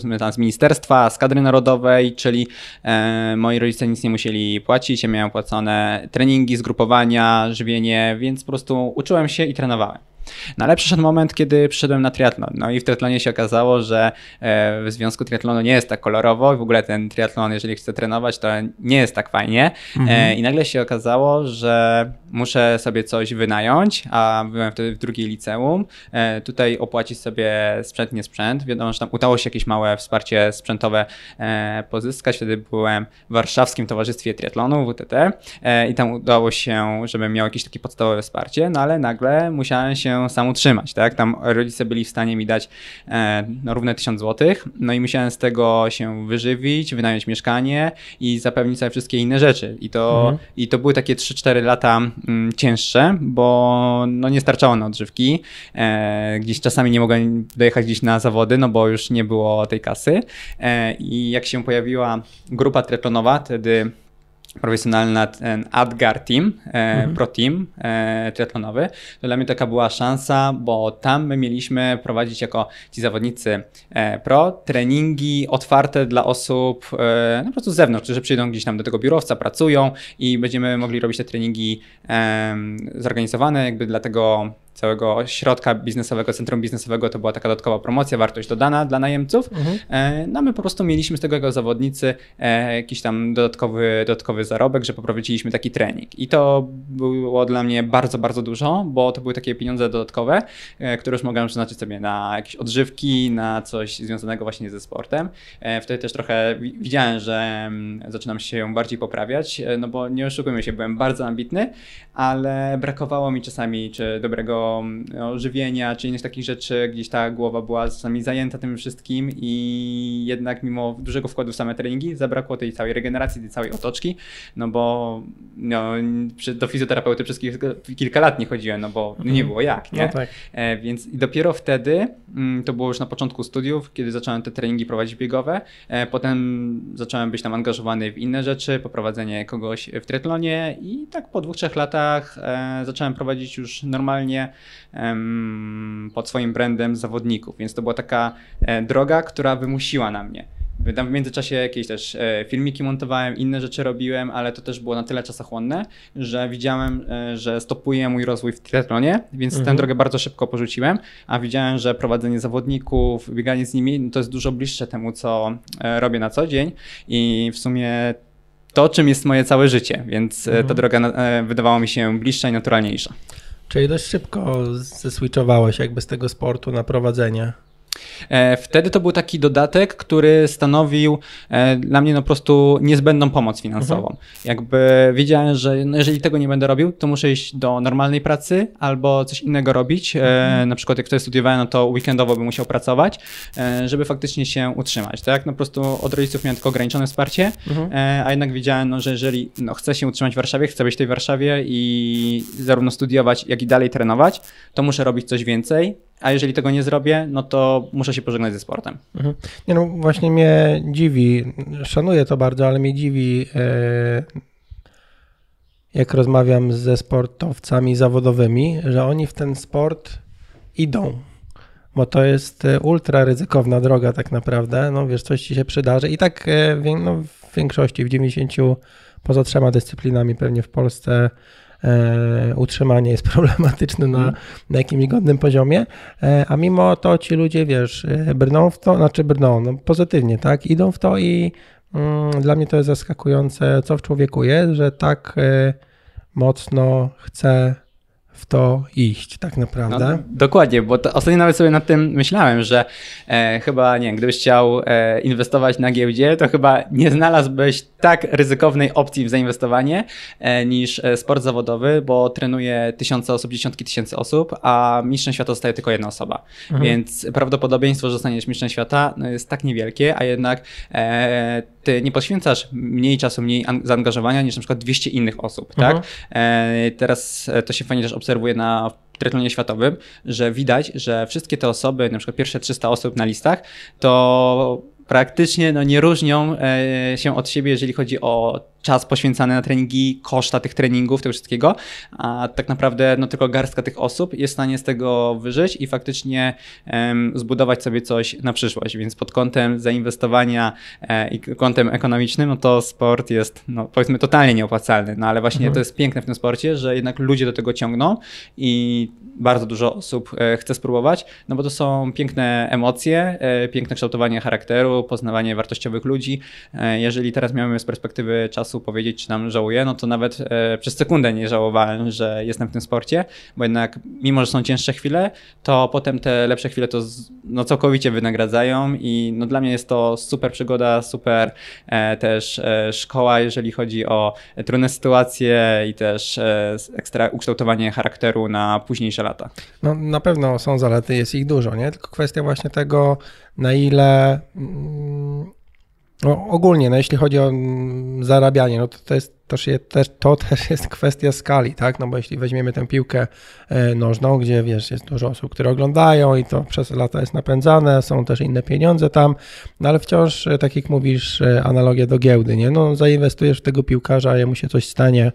y, tam z ministerstwa, z kadry narodowej, czyli y, moi rodzice nic nie musieli płacić, ja miałem opłacone treningi, zgrupowania, żywienie, więc po prostu uczyłem się i trenowałem. No ale przyszedł moment, kiedy przyszedłem na triatlon. No i w triatlonie się okazało, że e, w związku triatlonu nie jest tak kolorowo i w ogóle ten triatlon, jeżeli chcę trenować, to nie jest tak fajnie. E, mhm. I nagle się okazało, że muszę sobie coś wynająć, a byłem wtedy w drugiej liceum. E, tutaj opłacić sobie sprzęt, nie sprzęt. Wiadomo, że tam udało się jakieś małe wsparcie sprzętowe pozyskać. Wtedy byłem w Warszawskim Towarzystwie Triatlonu, WTT i tam udało się, żebym miał jakieś takie podstawowe wsparcie, no ale nagle musiałem się sam utrzymać, tak? Tam rodzice byli w stanie mi dać e, no, równe 1000 zł, no i musiałem z tego się wyżywić, wynająć mieszkanie i zapewnić sobie wszystkie inne rzeczy. I to, mhm. i to były takie 3-4 lata mm, cięższe, bo no, nie starczało na odżywki. E, gdzieś czasami nie mogłem dojechać gdzieś na zawody, no bo już nie było tej kasy. E, I jak się pojawiła grupa triatlonowa, wtedy profesjonalny ten Adgar Team, e, mhm. Pro Team e, triatlonowy, to dla mnie taka była szansa, bo tam my mieliśmy prowadzić jako ci zawodnicy e, pro treningi otwarte dla osób e, no, po prostu z zewnątrz, że przyjdą gdzieś tam do tego biurowca, pracują i będziemy mogli robić te treningi e, zorganizowane jakby dla tego całego środka biznesowego, centrum biznesowego to była taka dodatkowa promocja, wartość dodana dla najemców. Mhm. E, no my po prostu mieliśmy z tego jako zawodnicy e, jakiś tam dodatkowy, dodatkowy zarobek, że poprowadziliśmy taki trening. I to było dla mnie bardzo, bardzo dużo, bo to były takie pieniądze dodatkowe, e, które już mogłem przeznaczyć sobie na jakieś odżywki, na coś związanego właśnie ze sportem. Wtedy też trochę widziałem, że mm, zaczynam się bardziej poprawiać, no bo nie oszukujmy się, byłem bardzo ambitny, ale brakowało mi czasami czy dobrego no, żywienia, czy innych takich rzeczy, gdzieś ta głowa była czasami zajęta tym wszystkim i jednak mimo dużego wkładu w same treningi zabrakło tej całej regeneracji, tej całej otoczki, no bo no, do fizjoterapeuty przez kilka lat nie chodziłem, no bo mhm. nie było jak, nie? No tak. E, więc dopiero wtedy, mm, to było już na początku studiów, kiedy zacząłem te treningi prowadzić biegowe, e, potem zacząłem być tam angażowany w inne rzeczy, poprowadzenie kogoś w triatlonie i tak po dwóch, trzech latach e, zacząłem prowadzić już normalnie pod swoim brandem zawodników, więc to była taka e, droga, która wymusiła na mnie. Tam w międzyczasie jakieś też e, filmiki montowałem, inne rzeczy robiłem, ale to też było na tyle czasochłonne, że widziałem, e, że stopuje mój rozwój w triathlonie, więc mhm. tę drogę bardzo szybko porzuciłem, a widziałem, że prowadzenie zawodników, bieganie z nimi, no to jest dużo bliższe temu, co robię na co dzień i w sumie to, czym jest moje całe życie, więc mhm. ta droga wydawała mi się bliższa i naturalniejsza.
Czyli dość szybko zeswitchowałeś jakby z tego sportu na prowadzenie.
E, wtedy to był taki dodatek, który stanowił e, dla mnie no po prostu niezbędną pomoc finansową. Mhm. Jakby wiedziałem, że no jeżeli tego nie będę robił, to muszę iść do normalnej pracy albo coś innego robić. E, mhm. Na przykład jak wtedy studiowałem, no to weekendowo bym musiał pracować, żeby faktycznie się utrzymać. Tak? No po prostu od rodziców miałem tylko ograniczone wsparcie, mhm. a jednak wiedziałem, no, że jeżeli no, chcę się utrzymać w Warszawie, chcę być w tej Warszawie i zarówno studiować, jak i dalej trenować, to muszę robić coś więcej a jeżeli tego nie zrobię, no to muszę się pożegnać ze sportem.
Mhm. Nie no, właśnie mnie dziwi, szanuję to bardzo, ale mnie dziwi, e, jak rozmawiam ze sportowcami zawodowymi, że oni w ten sport idą, bo to jest e, ultra ryzykowna droga tak naprawdę, no wiesz, coś ci się przydarzy i tak e, no, w większości, w 90 poza trzema dyscyplinami pewnie w Polsce e, utrzymanie jest (laughs) problematyczne na, mhm. na jakimś godnym poziomie, e, a mimo to ci ludzie, wiesz, e, brną w to, znaczy brną, no pozytywnie, tak, idą w to i mm, dla mnie to jest zaskakujące, co w człowieku jest, że tak e, mocno chce w to iść, tak naprawdę. No,
dokładnie, bo to, ostatnio nawet sobie nad tym myślałem, że e, chyba, nie gdybyś chciał e, inwestować na giełdzie, to chyba nie znalazłbyś tak ryzykownej opcji w zainwestowanie e, niż e, sport zawodowy, bo trenuje tysiące osób, dziesiątki tysięcy osób, a mistrzem świata zostaje tylko jedna osoba. Mhm. Więc prawdopodobieństwo, że zostaniesz mistrzem świata no, jest tak niewielkie, a jednak e, ty nie poświęcasz mniej czasu, mniej zaangażowania niż na przykład 200 innych osób, tak? mhm. tak? teraz to się fajnie też obserwuje na triatlonie światowym, że widać, że wszystkie te osoby, na przykład pierwsze 300 osób na listach, to praktycznie no, nie różnią e, się od siebie, jeżeli chodzi o czas poświęcany na treningi, koszta tych treningów, tego wszystkiego, a tak naprawdę no, tylko garstka tych osób jest w stanie z tego wyżyć i faktycznie um, zbudować sobie coś na przyszłość, więc pod kątem zainwestowania e, i kątem ekonomicznym, no to sport jest no, powiedzmy totalnie nieopłacalny, no ale właśnie mhm. to jest piękne w tym sporcie, że jednak ludzie do tego ciągną i bardzo dużo osób e, chce spróbować, no bo to są piękne emocje, e, piękne kształtowanie charakteru, poznawanie wartościowych ludzi. E, jeżeli teraz miałem z perspektywy czasu powiedzieć, czy tam żałuję, no to nawet przez sekundę nie żałowałem, że jestem w tym sporcie, bo jednak mimo, że są cięższe chwile, to potem te lepsze chwile to no, całkowicie wynagradzają i no, dla mnie jest to super przygoda, super też szkoła, jeżeli chodzi o trudne sytuacje i też ekstra ukształtowanie charakteru na późniejsze lata.
No na pewno są zalety, jest ich dużo, nie? Tylko kwestia właśnie tego, na ile mm, no, ogólnie, no jeśli chodzi o mm, zarabianie, no to, to jest też, też, to też jest (laughs) kwestia skali, tak? No bo jeśli weźmiemy tę piłkę e, nożną, gdzie wiesz, jest dużo osób, które oglądają i to przez lata jest napędzane, są też inne pieniądze tam, no ale wciąż, e, tak jak mówisz, e, analogia do giełdy, nie? No zainwestujesz w tego piłkarza, jemu się coś stanie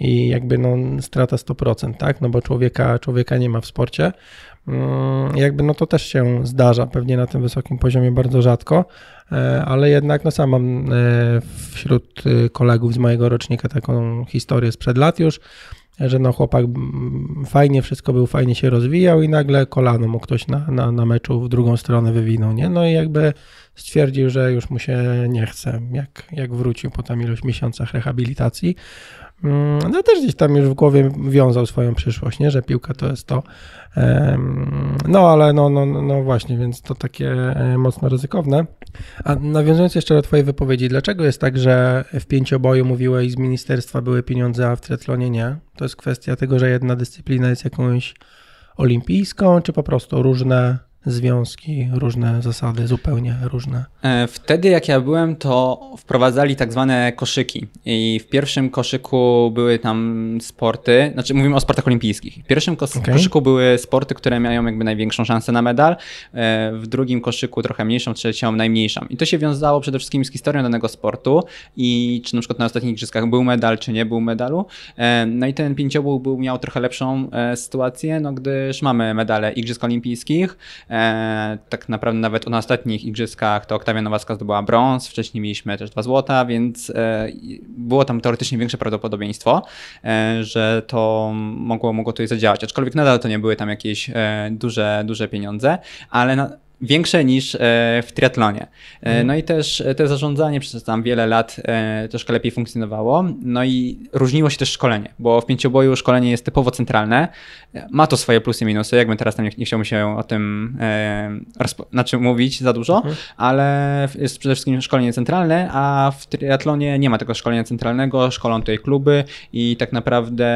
i jakby no strata 100%, tak? No bo człowieka, człowieka nie ma w sporcie. Mm, jakby no to też się zdarza, pewnie na tym wysokim poziomie bardzo rzadko, e, ale jednak no sam mam e, wśród e, kolegów z mojego rocznika taką historię sprzed lat już, że no chłopak fajnie wszystko był, fajnie się rozwijał i nagle kolano mu ktoś na, na, na meczu w drugą stronę wywinął, nie? No i jakby stwierdził, że już mu się nie chce, jak, jak wrócił po tam iluś miesiącach rehabilitacji. Mm, no też gdzieś tam już w głowie wiązał swoją przyszłość, nie? że piłka to jest to. No ale no, no, no właśnie, więc to takie e, mocno ryzykowne. A nawiązując jeszcze do twojej wypowiedzi, dlaczego jest tak, że w pięcioboju mówiłeś z ministerstwa były pieniądze, a w triatlonie nie? To jest kwestia tego, że jedna dyscyplina jest jakąś olimpijską, czy po prostu różne związki, różne zasady, zupełnie różne.
E, wtedy jak ja byłem, to wprowadzali tak zwane koszyki i w pierwszym koszyku były tam sporty, znaczy mówimy o sportach olimpijskich. W pierwszym kos okay. koszyku były sporty, które mają jakby największą szansę na medal, e, w drugim koszyku trochę mniejszą, trzecią najmniejszą. I to się wiązało przede wszystkim z historią danego sportu i czy na przykład na ostatnich igrzyskach był medal, czy nie był medalu. E, no i ten pięciobół był, miał trochę lepszą sytuację, no gdyż mamy medale igrzysk olimpijskich, tak naprawdę nawet na ostatnich igrzyskach to Oktawia Nowacka zdobyła brąz, wcześniej mieliśmy też dwa złota, więc e, było tam teoretycznie większe prawdopodobieństwo, e, że to mogło, mogło tutaj zadziałać. Aczkolwiek nadal to nie były tam jakieś duże, duże pieniądze, ale na, większe niż e, w triatlonie. E, mhm. No i też e, to zarządzanie przez tam wiele lat troszkę lepiej funkcjonowało. No i różniło się też szkolenie, bo w pięcioboju szkolenie jest typowo centralne. Ma to swoje plusy i minusy, jakby teraz tam nie, nie chciałbym się o tym znaczy mówić za dużo, mhm. ale jest przede wszystkim szkolenie centralne, a w triatlonie nie ma tego szkolenia centralnego, szkolą tutaj kluby i tak naprawdę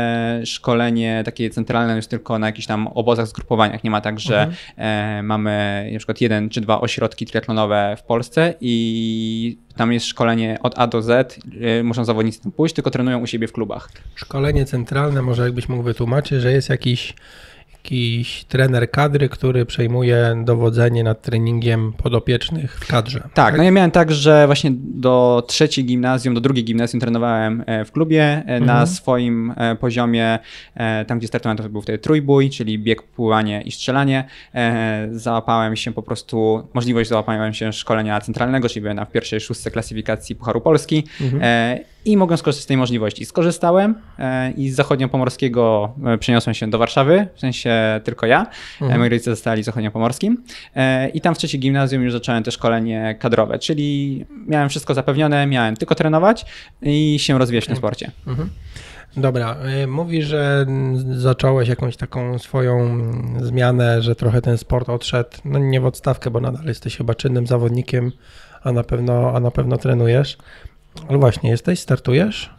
szkolenie takie centralne jest tylko na jakichś tam obozach, zgrupowaniach. Nie ma tak, że mhm. mamy na przykład jeden czy dwa ośrodki triatlonowe w Polsce i tam jest szkolenie od A do Z, y, muszą zawodnicy tam pójść, tylko trenują u siebie w klubach.
Szkolenie centralne, może jakbyś mógł wytłumaczyć, że jest jakiś jakiś trener kadry, który przejmuje dowodzenie nad treningiem podopiecznych w kadrze. Tak,
tak? no ja miałem tak, że właśnie do trzeciej gimnazjum, do drugiej gimnazjum trenowałem e, w klubie e, mhm. na swoim e, poziomie, tam gdzie startowałem to był wtedy trójbój, czyli bieg, pływanie i strzelanie. Załapałem się po prostu, możliwość załapania się szkolenia centralnego, czyli byłem na pierwszej szóstce klasyfikacji Pucharu Polski mhm. I mogłem skorzystać z tej możliwości. Skorzystałem i z zachodniopomorskiego przeniosłem się do Warszawy, w sensie tylko ja. Mhm. Moi rodzice zostali zachodniopomorskim i tam w trzeciej gimnazjum już zacząłem też szkolenie kadrowe, czyli miałem wszystko zapewnione, miałem tylko trenować i się rozwijać w tym sporcie. Mhm.
Dobra, mówisz, że zacząłeś jakąś taką swoją zmianę, że trochę ten sport odszedł, no nie w odstawkę, bo nadal jesteś chyba czynnym zawodnikiem, a na pewno, a na pewno trenujesz. Ale właśnie, jesteś, startujesz?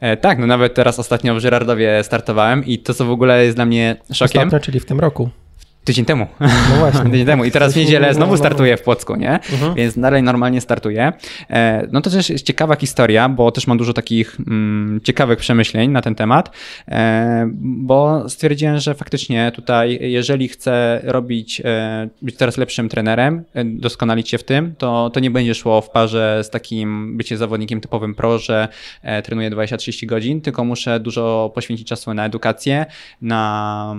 E, tak, no nawet teraz ostatnio w Żyrardowie startowałem i to, co w ogóle jest dla mnie szokiem.
Ostatnio, czyli w tym roku.
Tydzień temu. No właśnie. (laughs) Tydzień temu. I teraz w niedzielę znowu startuję w Płocku, nie? Mhm. Więc dalej normalnie startuję. E, no to też jest ciekawa historia, bo też mam dużo takich mm, ciekawych przemyśleń na ten temat, e, bo stwierdziłem, że faktycznie tutaj, jeżeli chcę robić, e, być teraz lepszym trenerem, doskonalić się w tym, to, to nie będzie szło w parze z takim bycie zawodnikiem typowym pro, że trenuję 20-30 godzin, tylko muszę dużo poświęcić czasu na edukację, na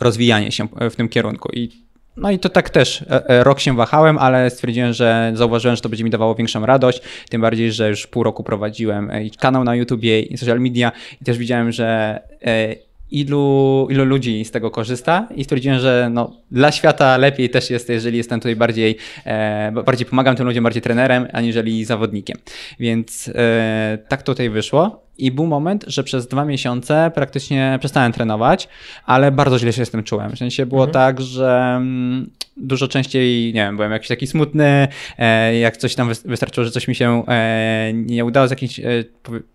rozwijanie się w tym kierunku. I no i to tak też e, e, rok się wahałem, ale stwierdziłem, że zauważyłem, że to będzie mi dawało większą radość, tym bardziej, że już pół roku prowadziłem e, kanał na YouTubie i social media i też widziałem, że ilu, ilu ludzi z tego korzysta i stwierdziłem, że no, dla świata lepiej też jest, jeżeli jestem tutaj bardziej, e, bardziej pomagam tym ludziom, bardziej trenerem, aniżeli zawodnikiem. Więc e, tak tutaj wyszło. I był moment, że przez dwa miesiące praktycznie przestałem trenować, ale bardzo źle się z tym czułem. W sensie było mhm. tak, że mm, dużo częściej, nie wiem, byłem jakiś taki smutny, e, jak coś tam wystarczyło, że coś mi się e, nie udało z jakimś, e,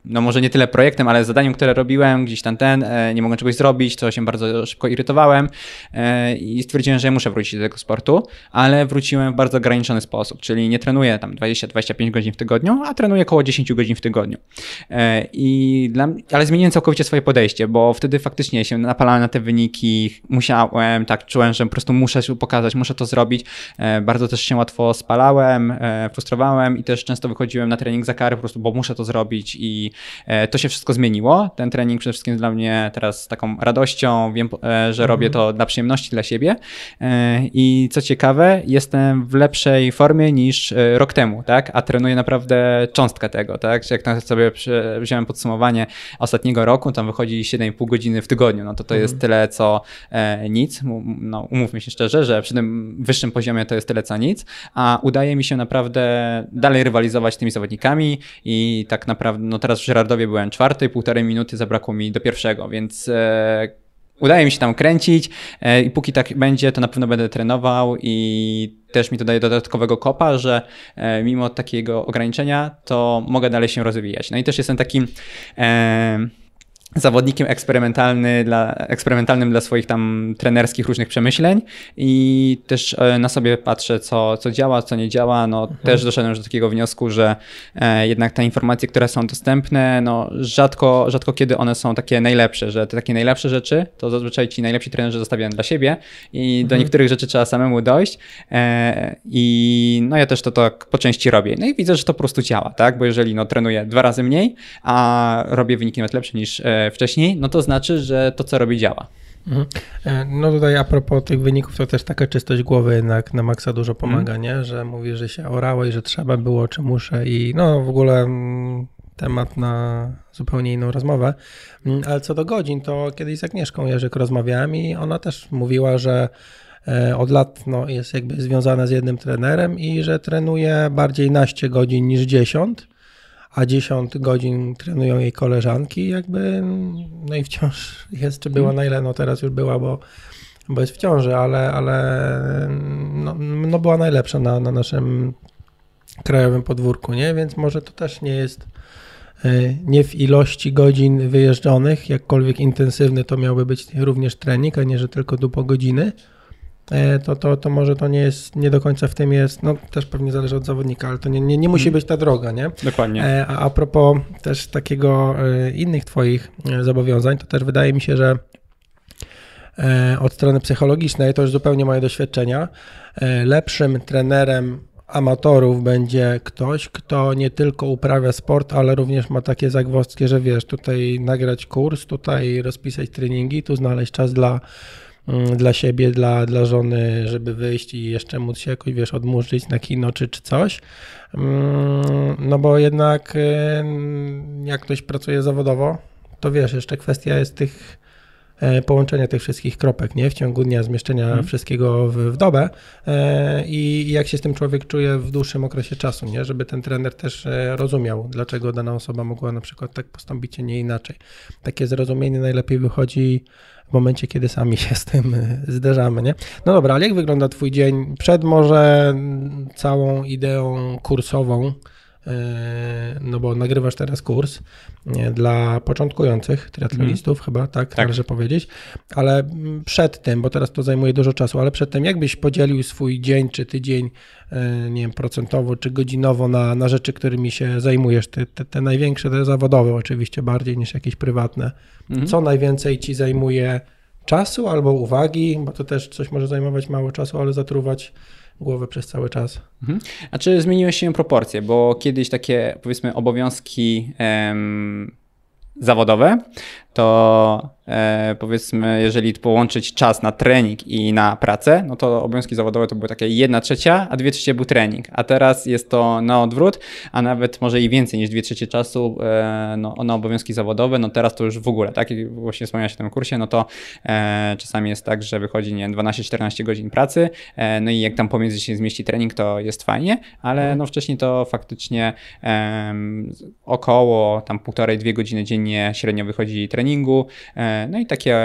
no może nie tyle projektem, ale zadaniem, które robiłem, gdzieś tam ten, nie mogłem czegoś zrobić, to się bardzo szybko irytowałem i stwierdziłem, że muszę wrócić do tego sportu, ale wróciłem w bardzo ograniczony sposób, czyli nie trenuję tam 20-25 godzin w tygodniu, a trenuję około 10 godzin w tygodniu. I dla, ale zmieniłem całkowicie swoje podejście, bo wtedy faktycznie się napalałem na te wyniki, musiałem, tak, czułem, że po prostu muszę się pokazać, muszę to zrobić. E, bardzo też się łatwo spalałem, e, frustrowałem i też często wychodziłem na trening za kary po prostu, bo muszę to zrobić i e, to się wszystko zmieniło. Ten trening przede wszystkim jest dla mnie teraz taką radością, wiem, że mhm. robię to dla przyjemności dla siebie i co ciekawe, jestem w lepszej formie niż rok temu, tak? A trenuję naprawdę cząstkę tego, tak? Jak sobie wziąłem podsumowanie ostatniego roku, tam wychodzi 7,5 godziny w tygodniu, no to to jest mhm. tyle co nic. No, umówmy się szczerze, że przy tym wyższym poziomie to jest tyle co nic, a udaje mi się naprawdę dalej rywalizować z tymi zawodnikami i tak naprawdę, no teraz w Żerardowie byłem czwarty, półtorej minuty zabrakło mi do pierwszego, więc e, udaje mi się tam kręcić e, i póki tak będzie, to na pewno będę trenował i też mi to daje dodatkowego kopa, że e, mimo takiego ograniczenia, to mogę dalej się rozwijać. No i też jestem takim... E, zawodnikiem eksperymentalny dla, eksperymentalnym dla swoich tam trenerskich różnych przemyśleń i też e, na sobie patrzę, co, co działa, co nie działa. No, mhm. Też doszedłem do takiego wniosku, że e, jednak te informacje, które są dostępne, no, rzadko, rzadko kiedy one są takie najlepsze, że te takie najlepsze rzeczy to zazwyczaj ci najlepsi trenerzy zostawiają dla siebie i mhm. do niektórych rzeczy trzeba samemu dojść e, i no ja też to tak po części robię. No i widzę, że to po prostu działa, tak? Bo jeżeli no, trenuję dwa razy mniej, a robię wyniki nawet lepsze niż e, wcześniej, no to znaczy, że to, co robi, działa. Mhm.
E, no tutaj a propos tych wyników, to też taka czystość głowy jednak na maksa dużo pomaga, mm. nie? Że mówi, że się orało i że trzeba było, czy muszę i no w ogóle mm, temat na zupełnie inną rozmowę. Mm, ale co do godzin, to kiedyś z Agnieszką Jerzyk rozmawiałem i ona też mówiła, że e, od lat no, jest jakby związana z jednym trenerem i że trenuje bardziej naście godzin niż 10 a 10 godzin trenują jej koleżanki, jakby, no i wciąż jest, czy była na ile, no teraz już była, bo, bo jest w ciąży, ale, ale no, no była najlepsza na, na naszym krajowym podwórku, nie? Więc może to też nie jest e, nie w ilości godzin wyjeżdżonych, jakkolwiek intensywny to miałby być również trening, a nie, że tylko du po godziny, to, to, to może to nie jest, nie do końca w tym jest, no też pewnie zależy od zawodnika, ale to nie, nie, nie musi hmm. być ta droga, nie?
Dokładnie.
E, a, a propos też takiego e, innych twoich zobowiązań, to też wydaje mi się, że e, od strony psychologicznej, to już zupełnie moje doświadczenia, e, lepszym trenerem amatorów będzie ktoś, kto nie tylko uprawia sport, ale również ma takie zagwozdki, że wiesz, tutaj nagrać kurs, tutaj rozpisać treningi, tu znaleźć czas dla, dla siebie, dla, dla żony, żeby wyjść i jeszcze móc się jakoś, wiesz, odmurzyć na kino czy, czy coś. Mm, no bo jednak y, jak ktoś pracuje zawodowo, to wiesz, jeszcze kwestia jest tych połączenia tych wszystkich kropek, nie? W ciągu dnia, zmieszczenia hmm. wszystkiego w, w dobę e, i jak się z tym człowiek czuje w dłuższym okresie czasu, nie? Żeby ten trener też e, rozumiał, dlaczego dana osoba mogła na przykład tak postąpić, a nie inaczej. Takie zrozumienie najlepiej wychodzi w momencie, kiedy sami się z tym zderzamy, nie? No dobra, ale jak wygląda twój dzień przed może całą ideą kursową, E, no bo nagrywasz teraz kurs dla początkujących triatlonistów, mm. chyba, tak, tak, należy powiedzieć, ale przed tym, bo teraz to zajmuje dużo czasu, ale przed tym, jakbyś podzielił swój dzień czy tydzień, e, nie wiem, procentowo czy godzinowo na, na rzeczy, którymi się zajmujesz, te, te, te największe, te zawodowe oczywiście, bardziej niż jakieś prywatne. Mm. Co najwięcej ci zajmuje czasu albo uwagi, bo to też coś może zajmować mało czasu, ale zatruwać głowę przez cały czas.
Mhm. A czy zmieniły się proporcje? Bo kiedyś takie, powiedzmy, obowiązki em, zawodowe, to powiedzmy, jeżeli połączyć czas na trening i na pracę, no to obowiązki zawodowe to były takie jedna trzecia, a dwie trzecie był trening. A teraz jest to na odwrót, a nawet może i więcej niż dwie trzecie czasu e, no, na obowiązki zawodowe. No teraz to już w ogóle, tak jak właśnie wspomniałeś o tym kursie, no to e, czasami jest tak, że wychodzi nie 12-14 godzin pracy, e, no i jak tam pomiędzy się zmieści trening, to jest fajnie, ale no wcześniej to faktycznie około tam półtorej, dwie godziny dziennie średnio wychodzi treningu, e, no i takie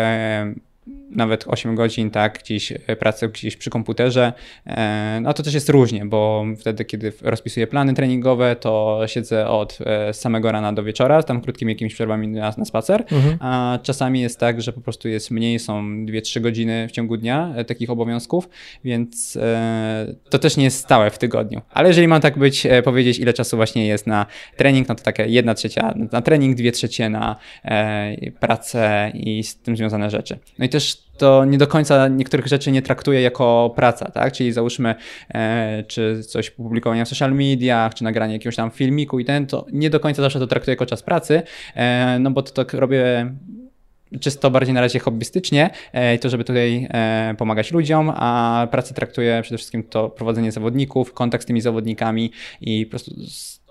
nawet 8 godzin, tak, gdzieś e, pracę gdzieś przy komputerze. E, no to też jest różnie, bo wtedy, kiedy rozpisuję plany treningowe, to siedzę od e, samego rana do wieczora, tam krótkimi jakimiś przerwami na, na spacer, mhm. a czasami jest tak, że po prostu jest mniej, są 2-3 godziny w ciągu dnia takich obowiązków, więc to też nie jest stałe w tygodniu. Ale jeżeli mam tak być, powiedzieć, ile czasu właśnie jest na trening, no to taka jedna trzecia na trening, dwie trzecie na pracę i z tym związane rzeczy. No i też to nie do końca niektórych rzeczy nie traktuje jako praca, tak? Czyli załóżmy, e, czy coś publikowania w social mediach, czy nagranie jakiegoś tam filmiku i ten, to nie do końca zawsze to traktuję jako czas pracy, e, no bo to tak robię czysto bardziej na razie hobbystycznie, e, to żeby tutaj e, pomagać ludziom, a pracę traktuję przede wszystkim to prowadzenie zawodników, kontakt z tymi zawodnikami i po prostu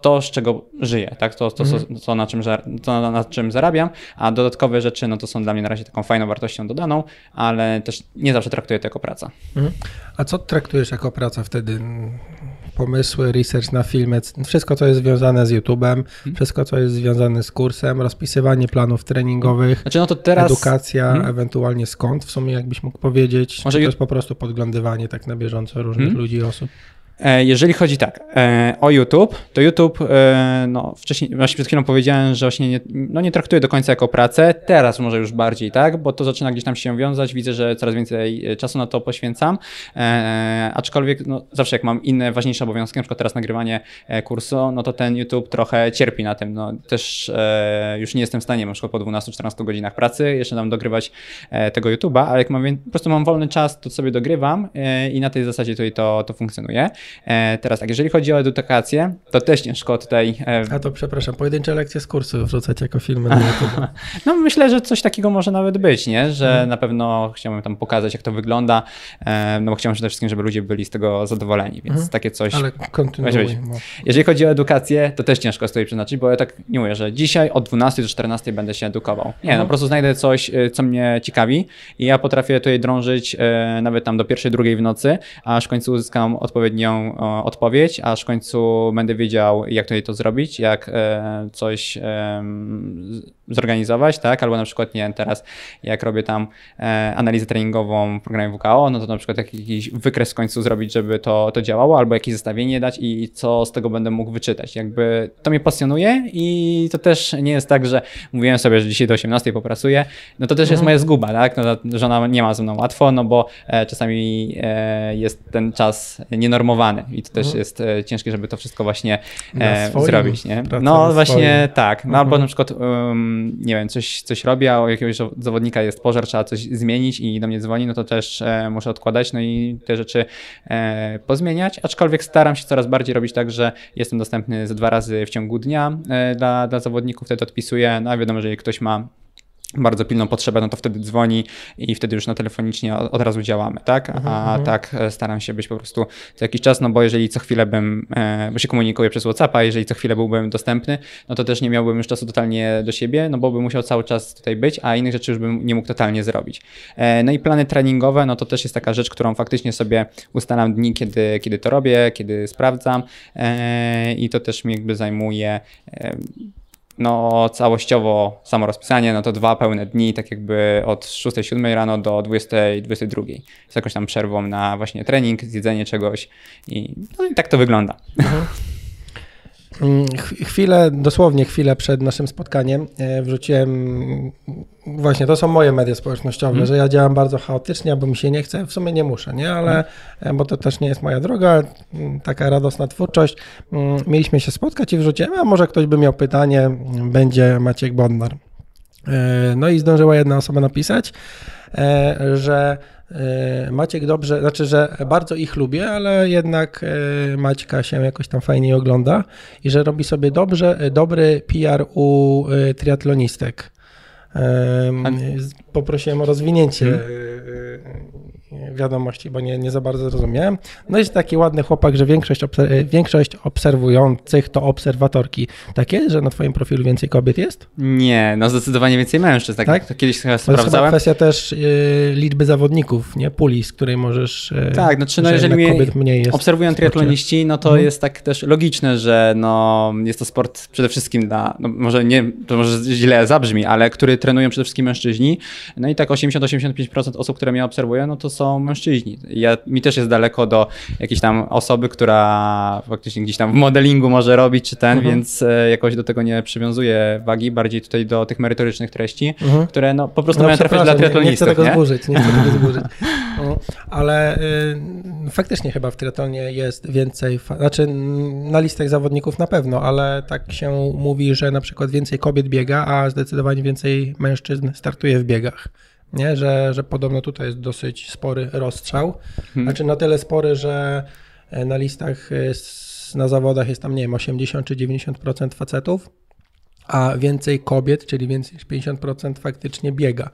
to, z czego żyję, tak? to, to, mhm. to, na, czym, to na czym zarabiam, a dodatkowe rzeczy no to są dla mnie na razie taką fajną wartością dodaną, ale też nie zawsze traktuję to jako praca. Mhm.
A co traktujesz jako praca wtedy? Pomysły, research na filmy, wszystko co jest związane z YouTube'em, mhm. wszystko co jest związane z kursem, rozpisywanie planów treningowych, znaczy, no to teraz... edukacja, mhm. ewentualnie skąd w sumie jakbyś mógł powiedzieć, Może to jest po prostu podglądywanie tak na bieżąco różnych mhm. ludzi i osób?
E, jeżeli chodzi tak e, o YouTube, to YouTube, e, no wcześniej, właśnie przed chwilą powiedziałem, że właśnie nie, no nie traktuję do końca jako pracę, teraz może już bardziej, tak, bo to zaczyna gdzieś tam się wiązać, widzę, że coraz więcej czasu na to poświęcam, aczkolwiek no, zawsze jak mam inne ważniejsze obowiązki, na przykład teraz nagrywanie kursu, no to ten YouTube trochę cierpi na tym, no też już nie jestem w stanie na przykład po 12-14 godzinach pracy jeszcze tam dogrywać tego YouTube'a, ale jak mam, po prostu mam wolny czas, to sobie dogrywam i na tej zasadzie tutaj to, to funkcjonuje. E, teraz tak, jeżeli chodzi o edukację, to też ciężko tutaj...
E, A to przepraszam, pojedyncze lekcje z kursu wrzucać jako filmy na (laughs) YouTube.
No myślę, że coś takiego może nawet być, nie? Że hmm. na pewno chciałbym tam pokazać, jak to wygląda, e, no bo chciałbym przede wszystkim, żeby ludzie byli z tego zadowoleni, więc hmm. takie coś...
Ale kontynuuj.
Jeżeli chodzi o edukację, to też ciężko tutaj przeznaczyć, bo ja tak nie mówię, że dzisiaj od 12 do 14 będę się edukował. Nie, no mhm. po prostu znajdę coś, co mnie ciekawi i ja potrafię tutaj drążyć nawet tam do pierwszej, drugiej w nocy, aż w końcu uzyskam odpowiednią odpowiedź, aż w końcu będę wiedział, jak tutaj to zrobić, jak e, coś zorganizować, tak? Albo na przykład, nie wiem, teraz jak robię tam e, analizę treningową w programie WKO, no to na przykład jakiś wykres w końcu zrobić, żeby to, to działało, albo jakieś zestawienie dać i co z tego będę mógł wyczytać. Jakby to mnie pasjonuje i to też nie jest tak, że mówiłem sobie, że dzisiaj do 18 popracuję, no to też jest mhm. moja zguba, tak? No, żona nie ma ze mną łatwo, no bo e, czasami e, jest ten czas nienormowany i to też mhm. jest e, ciężkie, żeby to wszystko właśnie e, zrobić, nie?
No
właśnie swoim. tak, no albo mhm. na przykład um, nie wiem, coś, coś robi, a u jakiegoś zawodnika jest pożar, trzeba coś zmienić i do mnie dzwoni, no to też e, muszę odkładać, no i te rzeczy pozmieniać, aczkolwiek staram się coraz bardziej robić tak, że jestem dostępny ze dwa razy w ciągu dnia dla, dla zawodników, wtedy odpisuję, no a wiadomo, jeżeli ktoś ma bardzo pilną potrzebę, no to wtedy dzwoni i wtedy już na telefonicznie od razu działamy, tak? A mhm, mhm. tak e, staram się być po prostu co jakiś czas, no bo jeżeli co chwilę bym, e, bo się komunikuję przez WhatsAppa, jeżeli co chwilę byłbym dostępny, no to też nie miałbym już czasu totalnie do siebie, no bo bym musiał cały czas tutaj być, a innych rzeczy już bym nie mógł totalnie zrobić. E, no i plany treningowe, no to też jest taka rzecz, którą faktycznie sobie ustalam dni, kiedy, kiedy to robię, kiedy sprawdzam i to też mi jakby zajmuje no całościowo samo rozpisanie, no to dwa pełne dni, tak jakby od 6-7 rano do 20-22. Z jakąś tam przerwą na właśnie trening, zjedzenie czegoś i, no i tak to wygląda. Mhm.
Mm, chwilę, dosłownie chwilę przed naszym spotkaniem e, wrzuciłem, właśnie to są moje media społecznościowe, mm. że ja działam bardzo chaotycznie, bo mi się nie chce, w sumie nie muszę, nie, ale, mm. bo to też nie jest moja droga, mm, taka radosna twórczość. Mieliśmy się spotkać i wrzuciłem, a może ktoś by miał pytanie, będzie Maciek Bodnar. E, no i zdążyła jedna osoba napisać, że Maciek dobrze, znaczy, że bardzo ich lubię, ale jednak e, Maćka się jakoś tam fajnie ogląda i że robi sobie dobrze, dobry PR u e, triatlonistek. Poprosiłem o rozwinięcie hmm wiadomości, bo nie, nie za bardzo zrozumiałem. No jest taki ładny chłopak, że większość, obser większość obserwujących to obserwatorki. Tak jest, że na twoim profilu więcej kobiet jest?
Nie, no zdecydowanie więcej mężczyzn. Tak, tak? To kiedyś chyba sprawdzałem. To jest
kwestia też y, liczby zawodników, nie? Puli, z której możesz... Y,
tak, no czy no jeżeli mnie mniej jest obserwują triatloniści, no to mhm. jest tak też logiczne, że no jest to sport przede wszystkim dla, no może nie, to może źle zabrzmi, ale który trenują przede wszystkim mężczyźni. No i tak 80-85% osób, które mnie obserwują, no to są są mężczyźni. Ja, mi też jest daleko do jakiejś tam osoby, która faktycznie gdzieś tam w modelingu może robić, czy ten, mhm. więc e, jakoś do tego nie przywiązuję wagi, bardziej tutaj do tych merytorycznych treści, mhm. które no, po prostu no, mają trafić dla triatlonistów.
Nie, nie chcę tego zburzyć, nie chcę tego zburzyć. (laughs) No, ale y, faktycznie chyba w triatlonie jest więcej, znaczy na listach zawodników na pewno, ale tak się mówi, że na przykład więcej kobiet biega, a zdecydowanie więcej mężczyzn startuje w biegach nie? Że, że podobno tutaj jest dosyć spory rozstrzał. Hmm. Znaczy na tyle spory, że e, na listach na zawodach jest tam, nie wiem, 80 czy 90% facetów, a więcej kobiet, czyli więcej niż 50% faktycznie biega.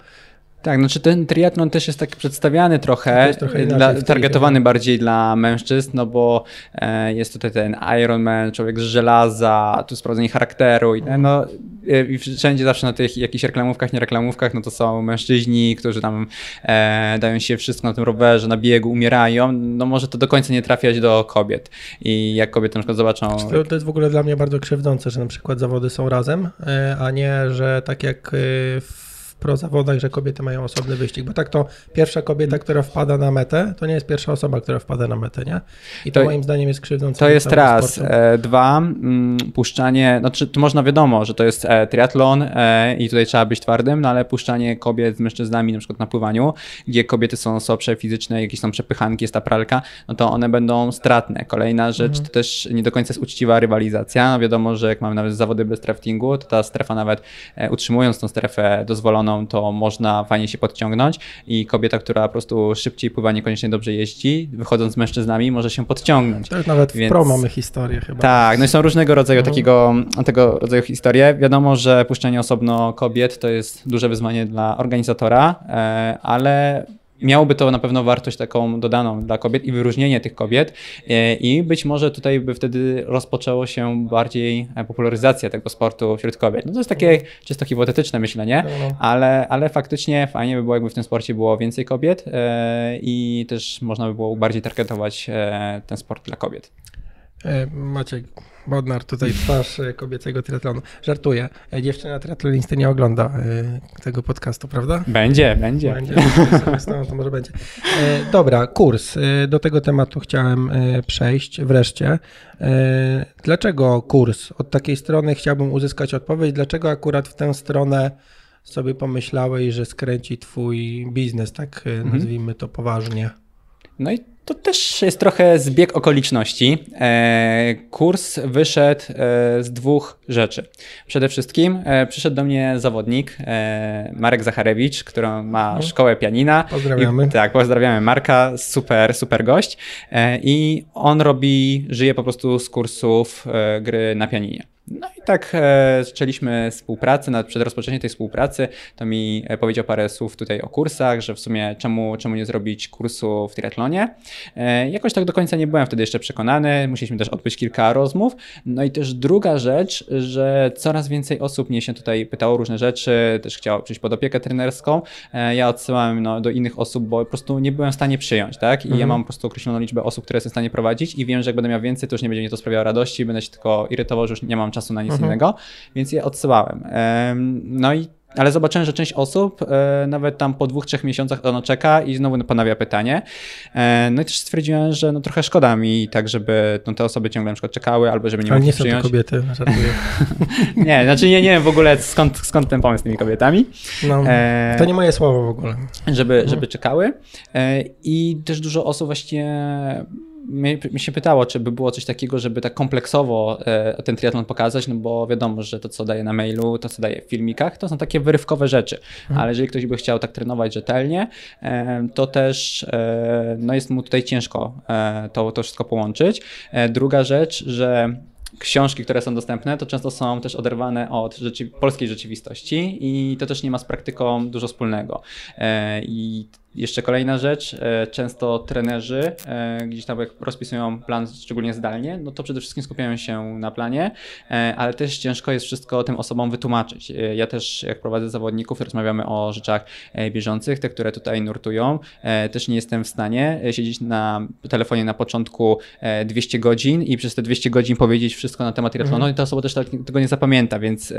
Tak, znaczy ten triatlon też jest tak przedstawiany trochę, trochę dla, targetowany bardziej dla mężczyzn, no bo e, jest tutaj ten Ironman, człowiek z żelaza, tu sprawdzenie charakteru i no, e, i wszędzie zawsze na tych jakichś reklamówkach, nie reklamówkach, no to są mężczyźni, którzy tam e, dają się wszystko na tym rowerze, na biegu, umierają, no może to do końca nie trafiać do kobiet. I jak kobiety na przykład zobaczą...
To, to jest w ogóle dla mnie bardzo krzywdzące, że na przykład zawody są razem, e, a nie, że tak jak w pro zawodach, że kobiety mają osobny wyścig, bo tak to pierwsza kobieta, która wpada na metę, to nie jest pierwsza osoba, która wpada na metę, nie? I to, to moim zdaniem jest krzywdzące.
To jest raz. E, dwa, mm, puszczanie, znaczy tu można wiadomo, że to jest e, triatlon e, i tutaj trzeba być twardym, no ale puszczanie kobiet z mężczyznami na przykład na pływaniu, gdzie kobiety są słabsze fizycznie, jakieś są przepychanki, jest ta pralka, no to one będą stratne. Kolejna rzecz mhm. to też nie do końca jest uczciwa rywalizacja. No wiadomo, że jak mamy nawet zawody bez draftingu, to ta strefa nawet utrzymując tą strefę dozwoloną to można fajnie się podciągnąć i kobieta, która po prostu szybciej pływa, niekoniecznie dobrze jeździ, wychodząc z mężczyznami, może się podciągnąć.
To nawet Więc... w pro mamy historię chyba.
Tak, no i są różnego rodzaju mhm. takiego, tego rodzaju historie. Wiadomo, że puszczenie osobno kobiet to jest duże wyzwanie dla organizatora, e, ale miałoby to na pewno wartość taką dodaną dla kobiet i wyróżnienie tych kobiet e, i być może tutaj by wtedy rozpoczęło się bardziej e, popularyzacja tego sportu wśród kobiet. No to jest takie czysto hipotetyczne myślenie, no, no. ale, ale faktycznie fajnie by było, jakby w tym sporcie było więcej kobiet e, i też można by było bardziej targetować ten sport dla kobiet.
Maciek, Bodnar, tutaj twarz e, kobiecego triatlonu. Żartuję. E, dziewczyna triatlonisty nie ogląda e, tego podcastu, prawda?
Będzie, będzie.
Będzie, to, to może będzie. Dobra, kurs. Do tego tematu chciałem przejść wreszcie. Dlaczego kurs? Od takiej strony chciałbym uzyskać odpowiedź, dlaczego akurat w tę stronę sobie pomyślałeś, że skręci twój biznes, tak mhm. nazwijmy to poważnie.
No i To też jest trochę zbieg okoliczności. E, kurs wyszedł e, z dwóch rzeczy. Przede wszystkim e, przyszedł do mnie zawodnik Marek Zacharewicz, który ma
No.
szkołę pianina.
Pozdrawiamy.
I, tak, pozdrawiamy Marka, super, super gość. I on robi, żyje po prostu z kursów gry na pianinie. No i tak e, zaczęliśmy współpracę, nawet przed rozpoczęciem tej współpracy to mi e, powiedział parę słów tutaj o kursach, że w sumie czemu, czemu nie zrobić kursu w triatlonie. E, jakoś tak do końca nie byłem wtedy jeszcze przekonany, musieliśmy też odbyć kilka rozmów. No i też druga rzecz, że coraz więcej osób mnie się tutaj pytało o różne rzeczy, też chciało przyjść pod opiekę trenerską. E, ja odsyłałem no, do innych osób, bo po prostu nie byłem w stanie przyjąć, tak? I ja
Mhm.
mam po prostu określoną liczbę osób, które jestem w stanie prowadzić i wiem, że jak będę miał więcej, to już nie będzie mnie to sprawiało radości, będę się tylko irytował, że już nie mam czasu na nic
Mhm.
innego, więc je odsyłałem. Em, No i ale zobaczyłem, że część osób e, nawet tam po dwóch, trzech miesiącach ono czeka i znowu ponawia pytanie. E, no i też stwierdziłem, że no trochę szkoda mi tak, żeby no, te osoby ciągle na przykład czekały albo żeby nie
Ale
mogły
nie są to
przyjąć.
kobiety, żartuję. (laughs)
Nie, znaczy nie, nie wiem w ogóle skąd, skąd ten pomysł z tymi kobietami.
No,
E,
to nie moje słowo w ogóle.
żeby, żeby czekały. E, I też dużo osób właśnie mnie, mnie się pytało, czy by było coś takiego, żeby tak kompleksowo e, ten triatlon pokazać, no bo wiadomo, że to, co daje na mailu, to, co daje w filmikach, to są takie wyrywkowe rzeczy, ale jeżeli ktoś by chciał tak trenować rzetelnie, e, to też e, no jest mu tutaj ciężko e, to, to wszystko połączyć. E, druga rzecz, że książki, które są dostępne, to często są też oderwane od rzeczy, polskiej rzeczywistości i to też nie ma z praktyką dużo wspólnego. E, I jeszcze kolejna rzecz, e, często trenerzy e, gdzieś tam jak rozpisują plan, szczególnie zdalnie, no to przede wszystkim skupiają się na planie, e, ale też ciężko jest wszystko tym osobom wytłumaczyć. Ja też jak prowadzę zawodników, rozmawiamy o rzeczach bieżących, te, które tutaj nurtują, też nie jestem w stanie siedzieć na telefonie na początku e, 200 godzin i przez te 200 godzin powiedzieć wszystko na temat triathlonu
Mhm.
i ta osoba też tak, tego nie zapamięta, więc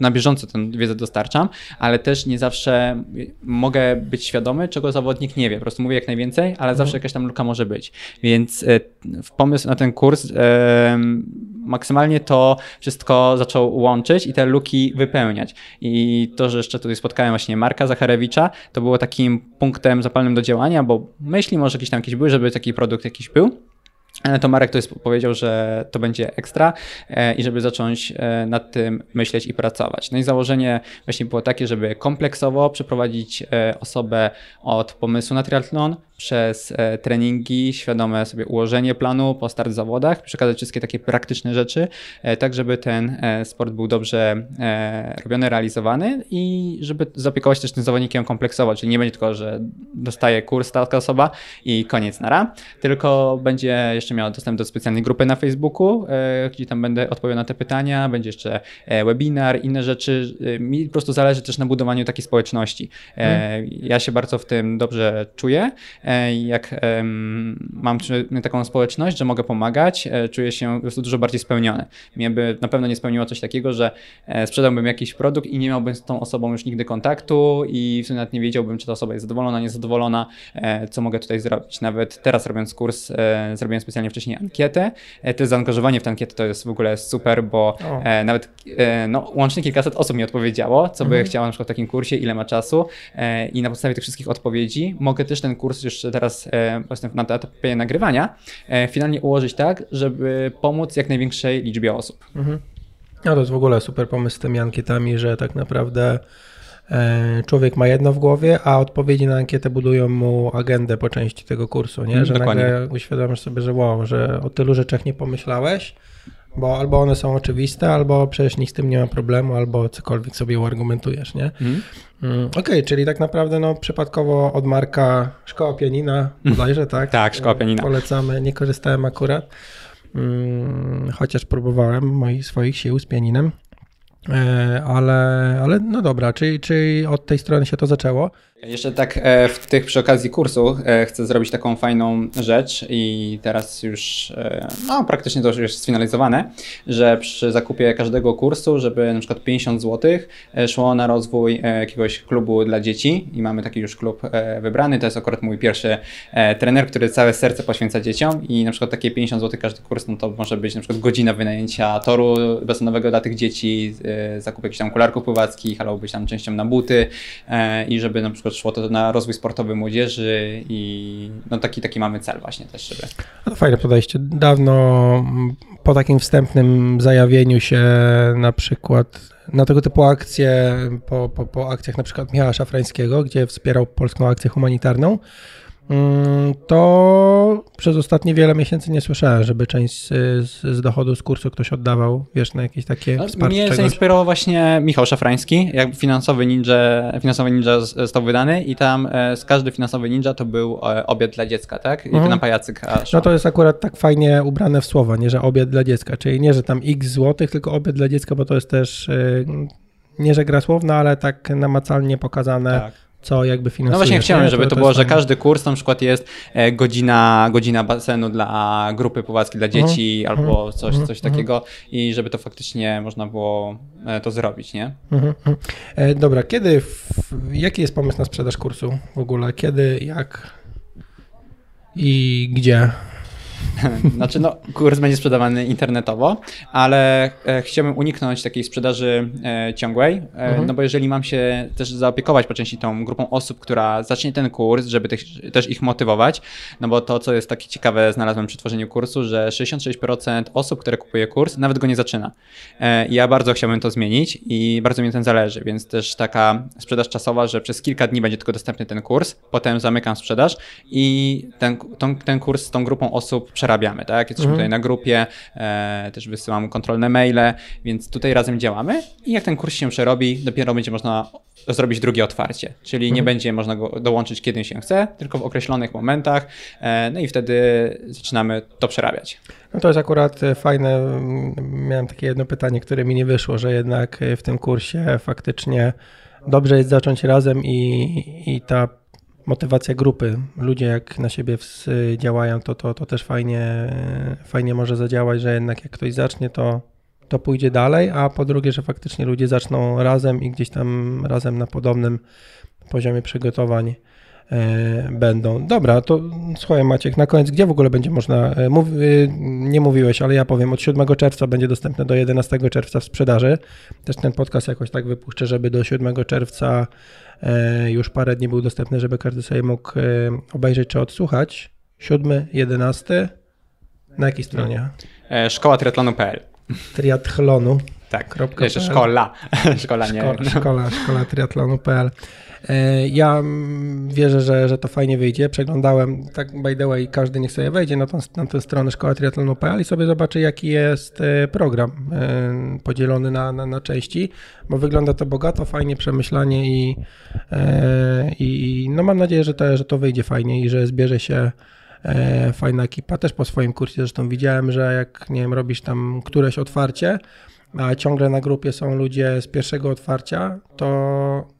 na bieżąco tę wiedzę dostarczam, ale też nie zawsze mogę być świadomy, czego zawodnik nie wie. Po prostu mówię jak najwięcej, ale zawsze jakaś tam luka może być. Więc e, w pomysł na ten kurs e, maksymalnie to wszystko zaczął łączyć i te luki wypełniać. I to, że jeszcze tutaj spotkałem właśnie Marka Zacharewicza, to było takim punktem zapalnym do działania, bo myśli może jakieś tam jakieś były, żeby taki produkt jakiś był. Ale to Marek to jest, powiedział, że to będzie ekstra e, i żeby zacząć e, nad tym myśleć i pracować. No i założenie właśnie było takie, żeby kompleksowo przeprowadzić e, osobę od pomysłu na triathlon przez e, treningi, świadome sobie ułożenie planu po start w zawodach, przekazać wszystkie takie praktyczne rzeczy, e, tak żeby ten e, sport był dobrze robiony, realizowany i żeby zaopiekować też tym zawodnikiem kompleksowo, czyli nie będzie tylko, że dostaje kurs taka osoba i koniec nara, tylko będzie jeszcze miał dostęp do specjalnej grupy na Facebooku, gdzie tam będę odpowiadał na te pytania, będzie jeszcze webinar, inne rzeczy. Mi po prostu zależy też na budowaniu takiej społeczności. E, Ja się bardzo w tym dobrze czuję. E, Jak mam taką społeczność, że mogę pomagać, e, czuję się po prostu dużo bardziej spełniony. Mnie by na pewno nie spełniło coś takiego, że e, sprzedałbym jakiś produkt i nie miałbym z tą osobą już nigdy kontaktu i w sumie nawet nie wiedziałbym, czy ta osoba jest zadowolona, niezadowolona, co mogę tutaj zrobić. Nawet teraz robiąc kurs, zrobiłem specjalnie wcześniej ankietę. E, To zaangażowanie w tę ankietę to jest w ogóle super, bo
O.
nawet no, łącznie kilkaset osób mi odpowiedziało, co by
Mhm.
chciało na przykład w takim kursie, ile ma czasu i na podstawie tych wszystkich odpowiedzi mogę też ten kurs już teraz e, jestem na etapie nagrywania, e, finalnie ułożyć tak, żeby pomóc jak największej liczbie osób.
Mhm. No to jest w ogóle super pomysł z tymi ankietami, że tak naprawdę e, człowiek ma jedno w głowie, a odpowiedzi na ankietę budują mu agendę po części tego kursu, nie?
Mm,
Że
dokładnie.
nagle uświadamiasz sobie, że wow, że o tylu rzeczach nie pomyślałeś, bo albo one są oczywiste, albo przecież nikt z tym nie ma problemu, albo cokolwiek sobie uargumentujesz, nie?
Mhm.
Mm, Okej, czyli tak naprawdę no, przypadkowo od Marka Szkoła Pianina, bodajże, tak? (laughs)
Tak, Szkoła Pianina.
Polecamy, nie korzystałem akurat, mm, chociaż próbowałem moich swoich sił z pianinem. E, Ale, ale no dobra, czyli, czyli od tej strony się to zaczęło.
Jeszcze tak e, w tych przy okazji kursu e, chcę zrobić taką fajną rzecz i teraz już e, no praktycznie to już jest sfinalizowane, że przy zakupie każdego kursu, żeby na przykład 50 zł szło na rozwój jakiegoś klubu dla dzieci i mamy taki już klub wybrany, to jest akurat mój pierwszy trener, który całe serce poświęca dzieciom i na przykład takie 50 zł każdy kurs, no to może być na przykład godzina wynajęcia toru basenowego dla tych dzieci, zakup jakichś tam kularków pływackich albo być tam częścią na buty i żeby na przykład tylko szło to na rozwój sportowy młodzieży i no taki, taki mamy cel właśnie też, żeby...
No fajne podejście. Dawno po takim wstępnym zajawieniu się na przykład na tego typu akcje, po, po, po akcjach na przykład Michała Szafrańskiego, gdzie wspierał polską akcję humanitarną, Mm, to przez ostatnie wiele miesięcy nie słyszałem, żeby część z, z, dochodu z kursu ktoś oddawał, wiesz, na jakieś takie no, wsparcie.
Mnie
czegoś.
zainspirował właśnie Michał Szafrański, jak finansowy ninja, finansowy ninja został wydany i tam e, z każdy finansowy ninja to był e, obiad dla dziecka, tak? I mhm. na pajacyk.
No to jest akurat tak fajnie ubrane w słowa, nie, że obiad dla dziecka, czyli nie, że tam x złotych, tylko obiad dla dziecka, bo to jest też e, nie, że gra słowna, ale tak namacalnie pokazane. Tak co jakby finansuje.
No właśnie chciałem, żeby to, to było, że każdy kurs na przykład jest e, godzina, godzina basenu dla grupy pływackiej dla mhm. dzieci -huh. albo mhm. coś, coś uh mhm. takiego i żeby to faktycznie można było e, to zrobić, nie? Uh -huh.
e, dobra, kiedy, jaki jest pomysł na sprzedaż kursu w ogóle? Kiedy, jak i gdzie? (laughs)
Znaczy, no, kurs będzie sprzedawany internetowo, ale e, chciałbym uniknąć takiej sprzedaży e, ciągłej, e, mhm. no bo jeżeli mam się też zaopiekować po części tą grupą osób, która zacznie ten kurs, żeby też ich motywować, no bo to, co jest takie ciekawe, znalazłem przy tworzeniu kursu, że 66% osób, które kupuje kurs, nawet go nie zaczyna. Ja bardzo chciałbym to zmienić i bardzo mi ten zależy, więc też taka sprzedaż czasowa, że przez kilka dni będzie tylko dostępny ten kurs, potem zamykam sprzedaż i ten, ten, ten kurs z tą grupą osób przerabiamy, tak? Jesteśmy mhm. tutaj na grupie, e, też wysyłam kontrolne maile, więc tutaj razem działamy i jak ten kurs się przerobi, dopiero będzie można zrobić drugie otwarcie, czyli mhm. nie będzie można go dołączyć kiedy się chce, tylko w określonych momentach, e, no i wtedy zaczynamy to przerabiać.
No to jest akurat fajne. Miałem takie jedno pytanie, które mi nie wyszło, że jednak w tym kursie faktycznie dobrze jest zacząć razem i, i ta motywacja grupy. Ludzie jak na siebie działają, to, to, to też fajnie, fajnie może zadziałać, że jednak jak ktoś zacznie, to, to pójdzie dalej, a po drugie, że faktycznie ludzie zaczną razem i gdzieś tam razem na podobnym poziomie przygotowań e, będą. Dobra, to słuchaj Maciek, na koniec, gdzie w ogóle będzie można, mów, nie mówiłeś, ale ja powiem, od 7 czerwca będzie dostępne do 11 czerwca w sprzedaży. Też ten podcast jakoś tak wypuszczę, żeby do 7 czerwca już parę dni był dostępny, żeby każdy sobie mógł e, obejrzeć czy odsłuchać. 7, 11. Na jakiej stronie?
E, szkoła triatlonu.pl.
Triathlonu.
Tak, jeszcze szkola. (laughs) szkola, nie.
Szkola, szkola, szkola triatlonu.pl. E, ja wierzę, że, że to fajnie wyjdzie. Przeglądałem, tak by the way, każdy niech sobie wejdzie na, tą, na tę stronę szkoła triatlonu.pl i sobie zobaczy, jaki jest e, program e, podzielony na, na, na części, bo wygląda to bogato, fajnie, przemyślanie i, i no mam nadzieję, że to, że to wyjdzie fajnie i że zbierze się fajna ekipa. Też po swoim kursie zresztą widziałem, że jak, nie wiem, robisz tam któreś otwarcie, a ciągle na grupie są ludzie z pierwszego otwarcia, to Mm,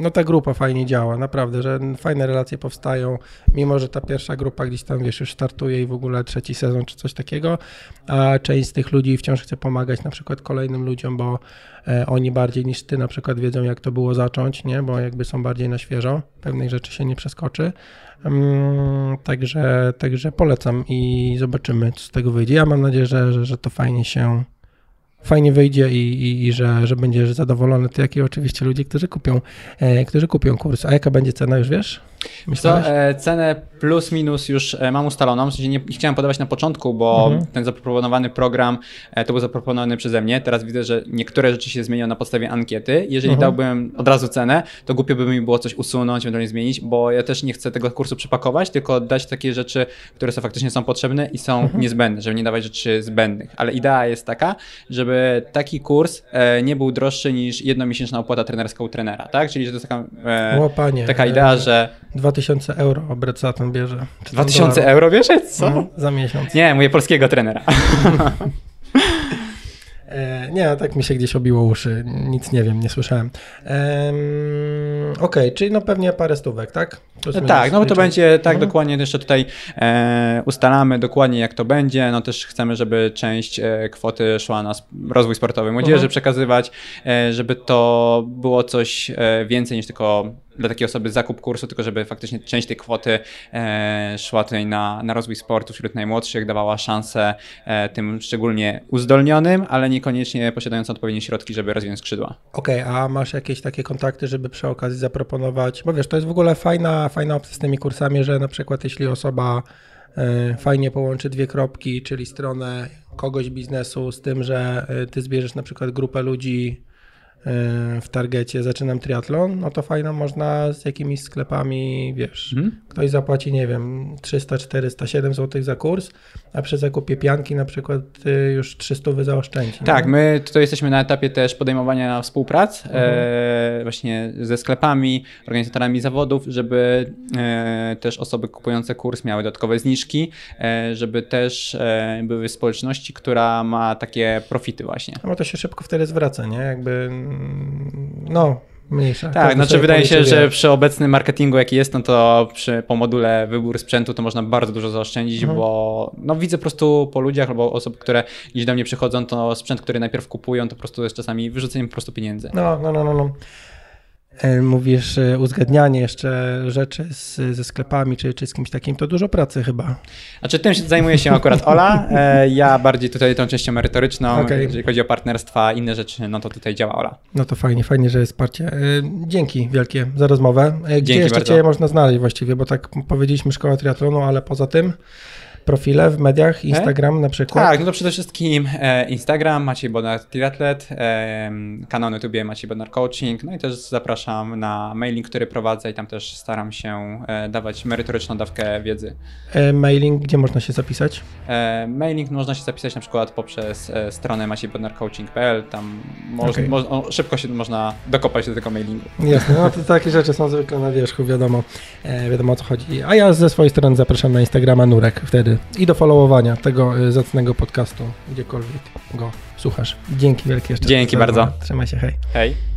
no ta grupa fajnie działa, naprawdę, że fajne relacje powstają, mimo że ta pierwsza grupa gdzieś tam, wiesz, już startuje i w ogóle trzeci sezon czy coś takiego, a część z tych ludzi wciąż chce pomagać na przykład kolejnym ludziom, bo e, oni bardziej niż ty na przykład wiedzą, jak to było zacząć, nie, bo jakby są bardziej na świeżo, pewnej rzeczy się nie przeskoczy, um, także, także polecam i zobaczymy, co z tego wyjdzie. Ja mam nadzieję, że, że, że to fajnie się fajnie wyjdzie i, i, i, że, że będziesz zadowolony, ty jak i oczywiście ludzie, którzy kupią, e, którzy kupią kurs. A jaka będzie cena już wiesz?
Co, e, cenę plus minus już e, mam ustaloną, w sensie nie, nie chciałem podawać na początku, bo mhm. ten zaproponowany program e, to był zaproponowany przeze mnie. Teraz widzę, że niektóre rzeczy się zmienią na podstawie ankiety. Jeżeli mhm. dałbym od razu cenę, to głupio by mi było coś usunąć, ewentualnie zmienić, bo ja też nie chcę tego kursu przepakować, tylko dać takie rzeczy, które są faktycznie są potrzebne i są mhm. niezbędne, żeby nie dawać rzeczy zbędnych. Ale idea jest taka, żeby taki kurs e, nie był droższy niż jednomiesięczna opłata trenerska u trenera, tak? Czyli że to jest taka, e, taka idea, że
2000 euro obrat za ten bierze.
2000 euro bierze? Co? No,
za miesiąc.
Nie, mówię polskiego trenera. (laughs)
E, nie, tak mi się gdzieś obiło uszy, nic nie wiem, nie słyszałem. Ehm, Okej, okay, czyli no pewnie parę stówek, tak?
tak, no bo to będzie tak mhm. dokładnie, jeszcze tutaj e, ustalamy dokładnie jak to będzie, no też chcemy, żeby część e, kwoty szła na rozwój sportowy młodzieży mhm. przekazywać, e, żeby to było coś e, więcej niż tylko dla takiej osoby zakup kursu, tylko żeby faktycznie część tej kwoty e, szła tutaj na, na rozwój sportu wśród najmłodszych, dawała szansę e, tym szczególnie uzdolnionym, ale niekoniecznie właśnie posiadające odpowiednie środki, żeby rozwinąć skrzydła.
Okej, okay, a masz jakieś takie kontakty, żeby przy okazji zaproponować, bo wiesz, to jest w ogóle fajna, fajna opcja z tymi kursami, że na przykład jeśli osoba y, fajnie połączy dwie kropki, czyli stronę kogoś biznesu z tym, że y, ty zbierzesz na przykład grupę ludzi, E, w targecie zaczynam triatlon, no to fajno można z jakimiś sklepami, wiesz, mhm. ktoś zapłaci, nie wiem, 300, 400, 7 zł za kurs, a przy zakupie pianki na przykład y, już 300 wy zaoszczędzi.
Tak, my tutaj jesteśmy na etapie też podejmowania współprac mhm. e, właśnie ze sklepami, organizatorami zawodów, żeby e, też osoby kupujące kurs miały dodatkowe zniżki, e, żeby też e, były społeczności, która ma takie profity właśnie.
No to się szybko wtedy zwraca, nie? Jakby no, mniejsza.
Tak, znaczy wydaje się, że przy obecnym marketingu jaki jest, no to przy, po module wybór sprzętu to można bardzo dużo zaoszczędzić, mhm. bo no widzę po prostu po ludziach albo osób, które gdzieś do mnie przychodzą, to sprzęt, który najpierw kupują, to po prostu jest czasami wyrzuceniem po prostu pieniędzy.
No, no, no, no. no. E, mówisz e, uzgadnianie jeszcze rzeczy z, ze sklepami czy, czy z kimś takim, to dużo pracy chyba.
Znaczy tym zajmuje się akurat Ola, e, ja bardziej tutaj tą częścią merytoryczną, okay. jeżeli chodzi o partnerstwa, inne rzeczy, no to tutaj działa Ola.
No to fajnie, fajnie, że jest wsparcie. Dzięki wielkie za rozmowę. Gdzie Dzięki jeszcze bardzo. Cię można znaleźć właściwie, bo tak powiedzieliśmy szkoła triatlonu, ale poza tym profile w mediach, e? Instagram na przykład?
Tak, no to przede wszystkim e, Instagram, Maciej Bodnar Triatlet, e, kanał na YouTubie Maciej Bodnar Coaching, no i też zapraszam na mailing, który prowadzę i tam też staram się dawać merytoryczną dawkę wiedzy.
Mailing, gdzie można się zapisać?
Mailing można się zapisać na przykład poprzez stronę maciejbodnarcoaching.pl, tam okay. mo, szybko się można dokopać do tego mailingu.
Jasne, no to takie rzeczy są zwykle na wierzchu, wiadomo, wiadomo o co chodzi. A ja ze swojej strony zapraszam na Instagrama Nurek wtedy i do followowania tego y, zacnego podcastu, gdziekolwiek go słuchasz. Dzięki wielkie jeszcze.
Dzięki bardzo.
Trzymaj się, hej.
Hej.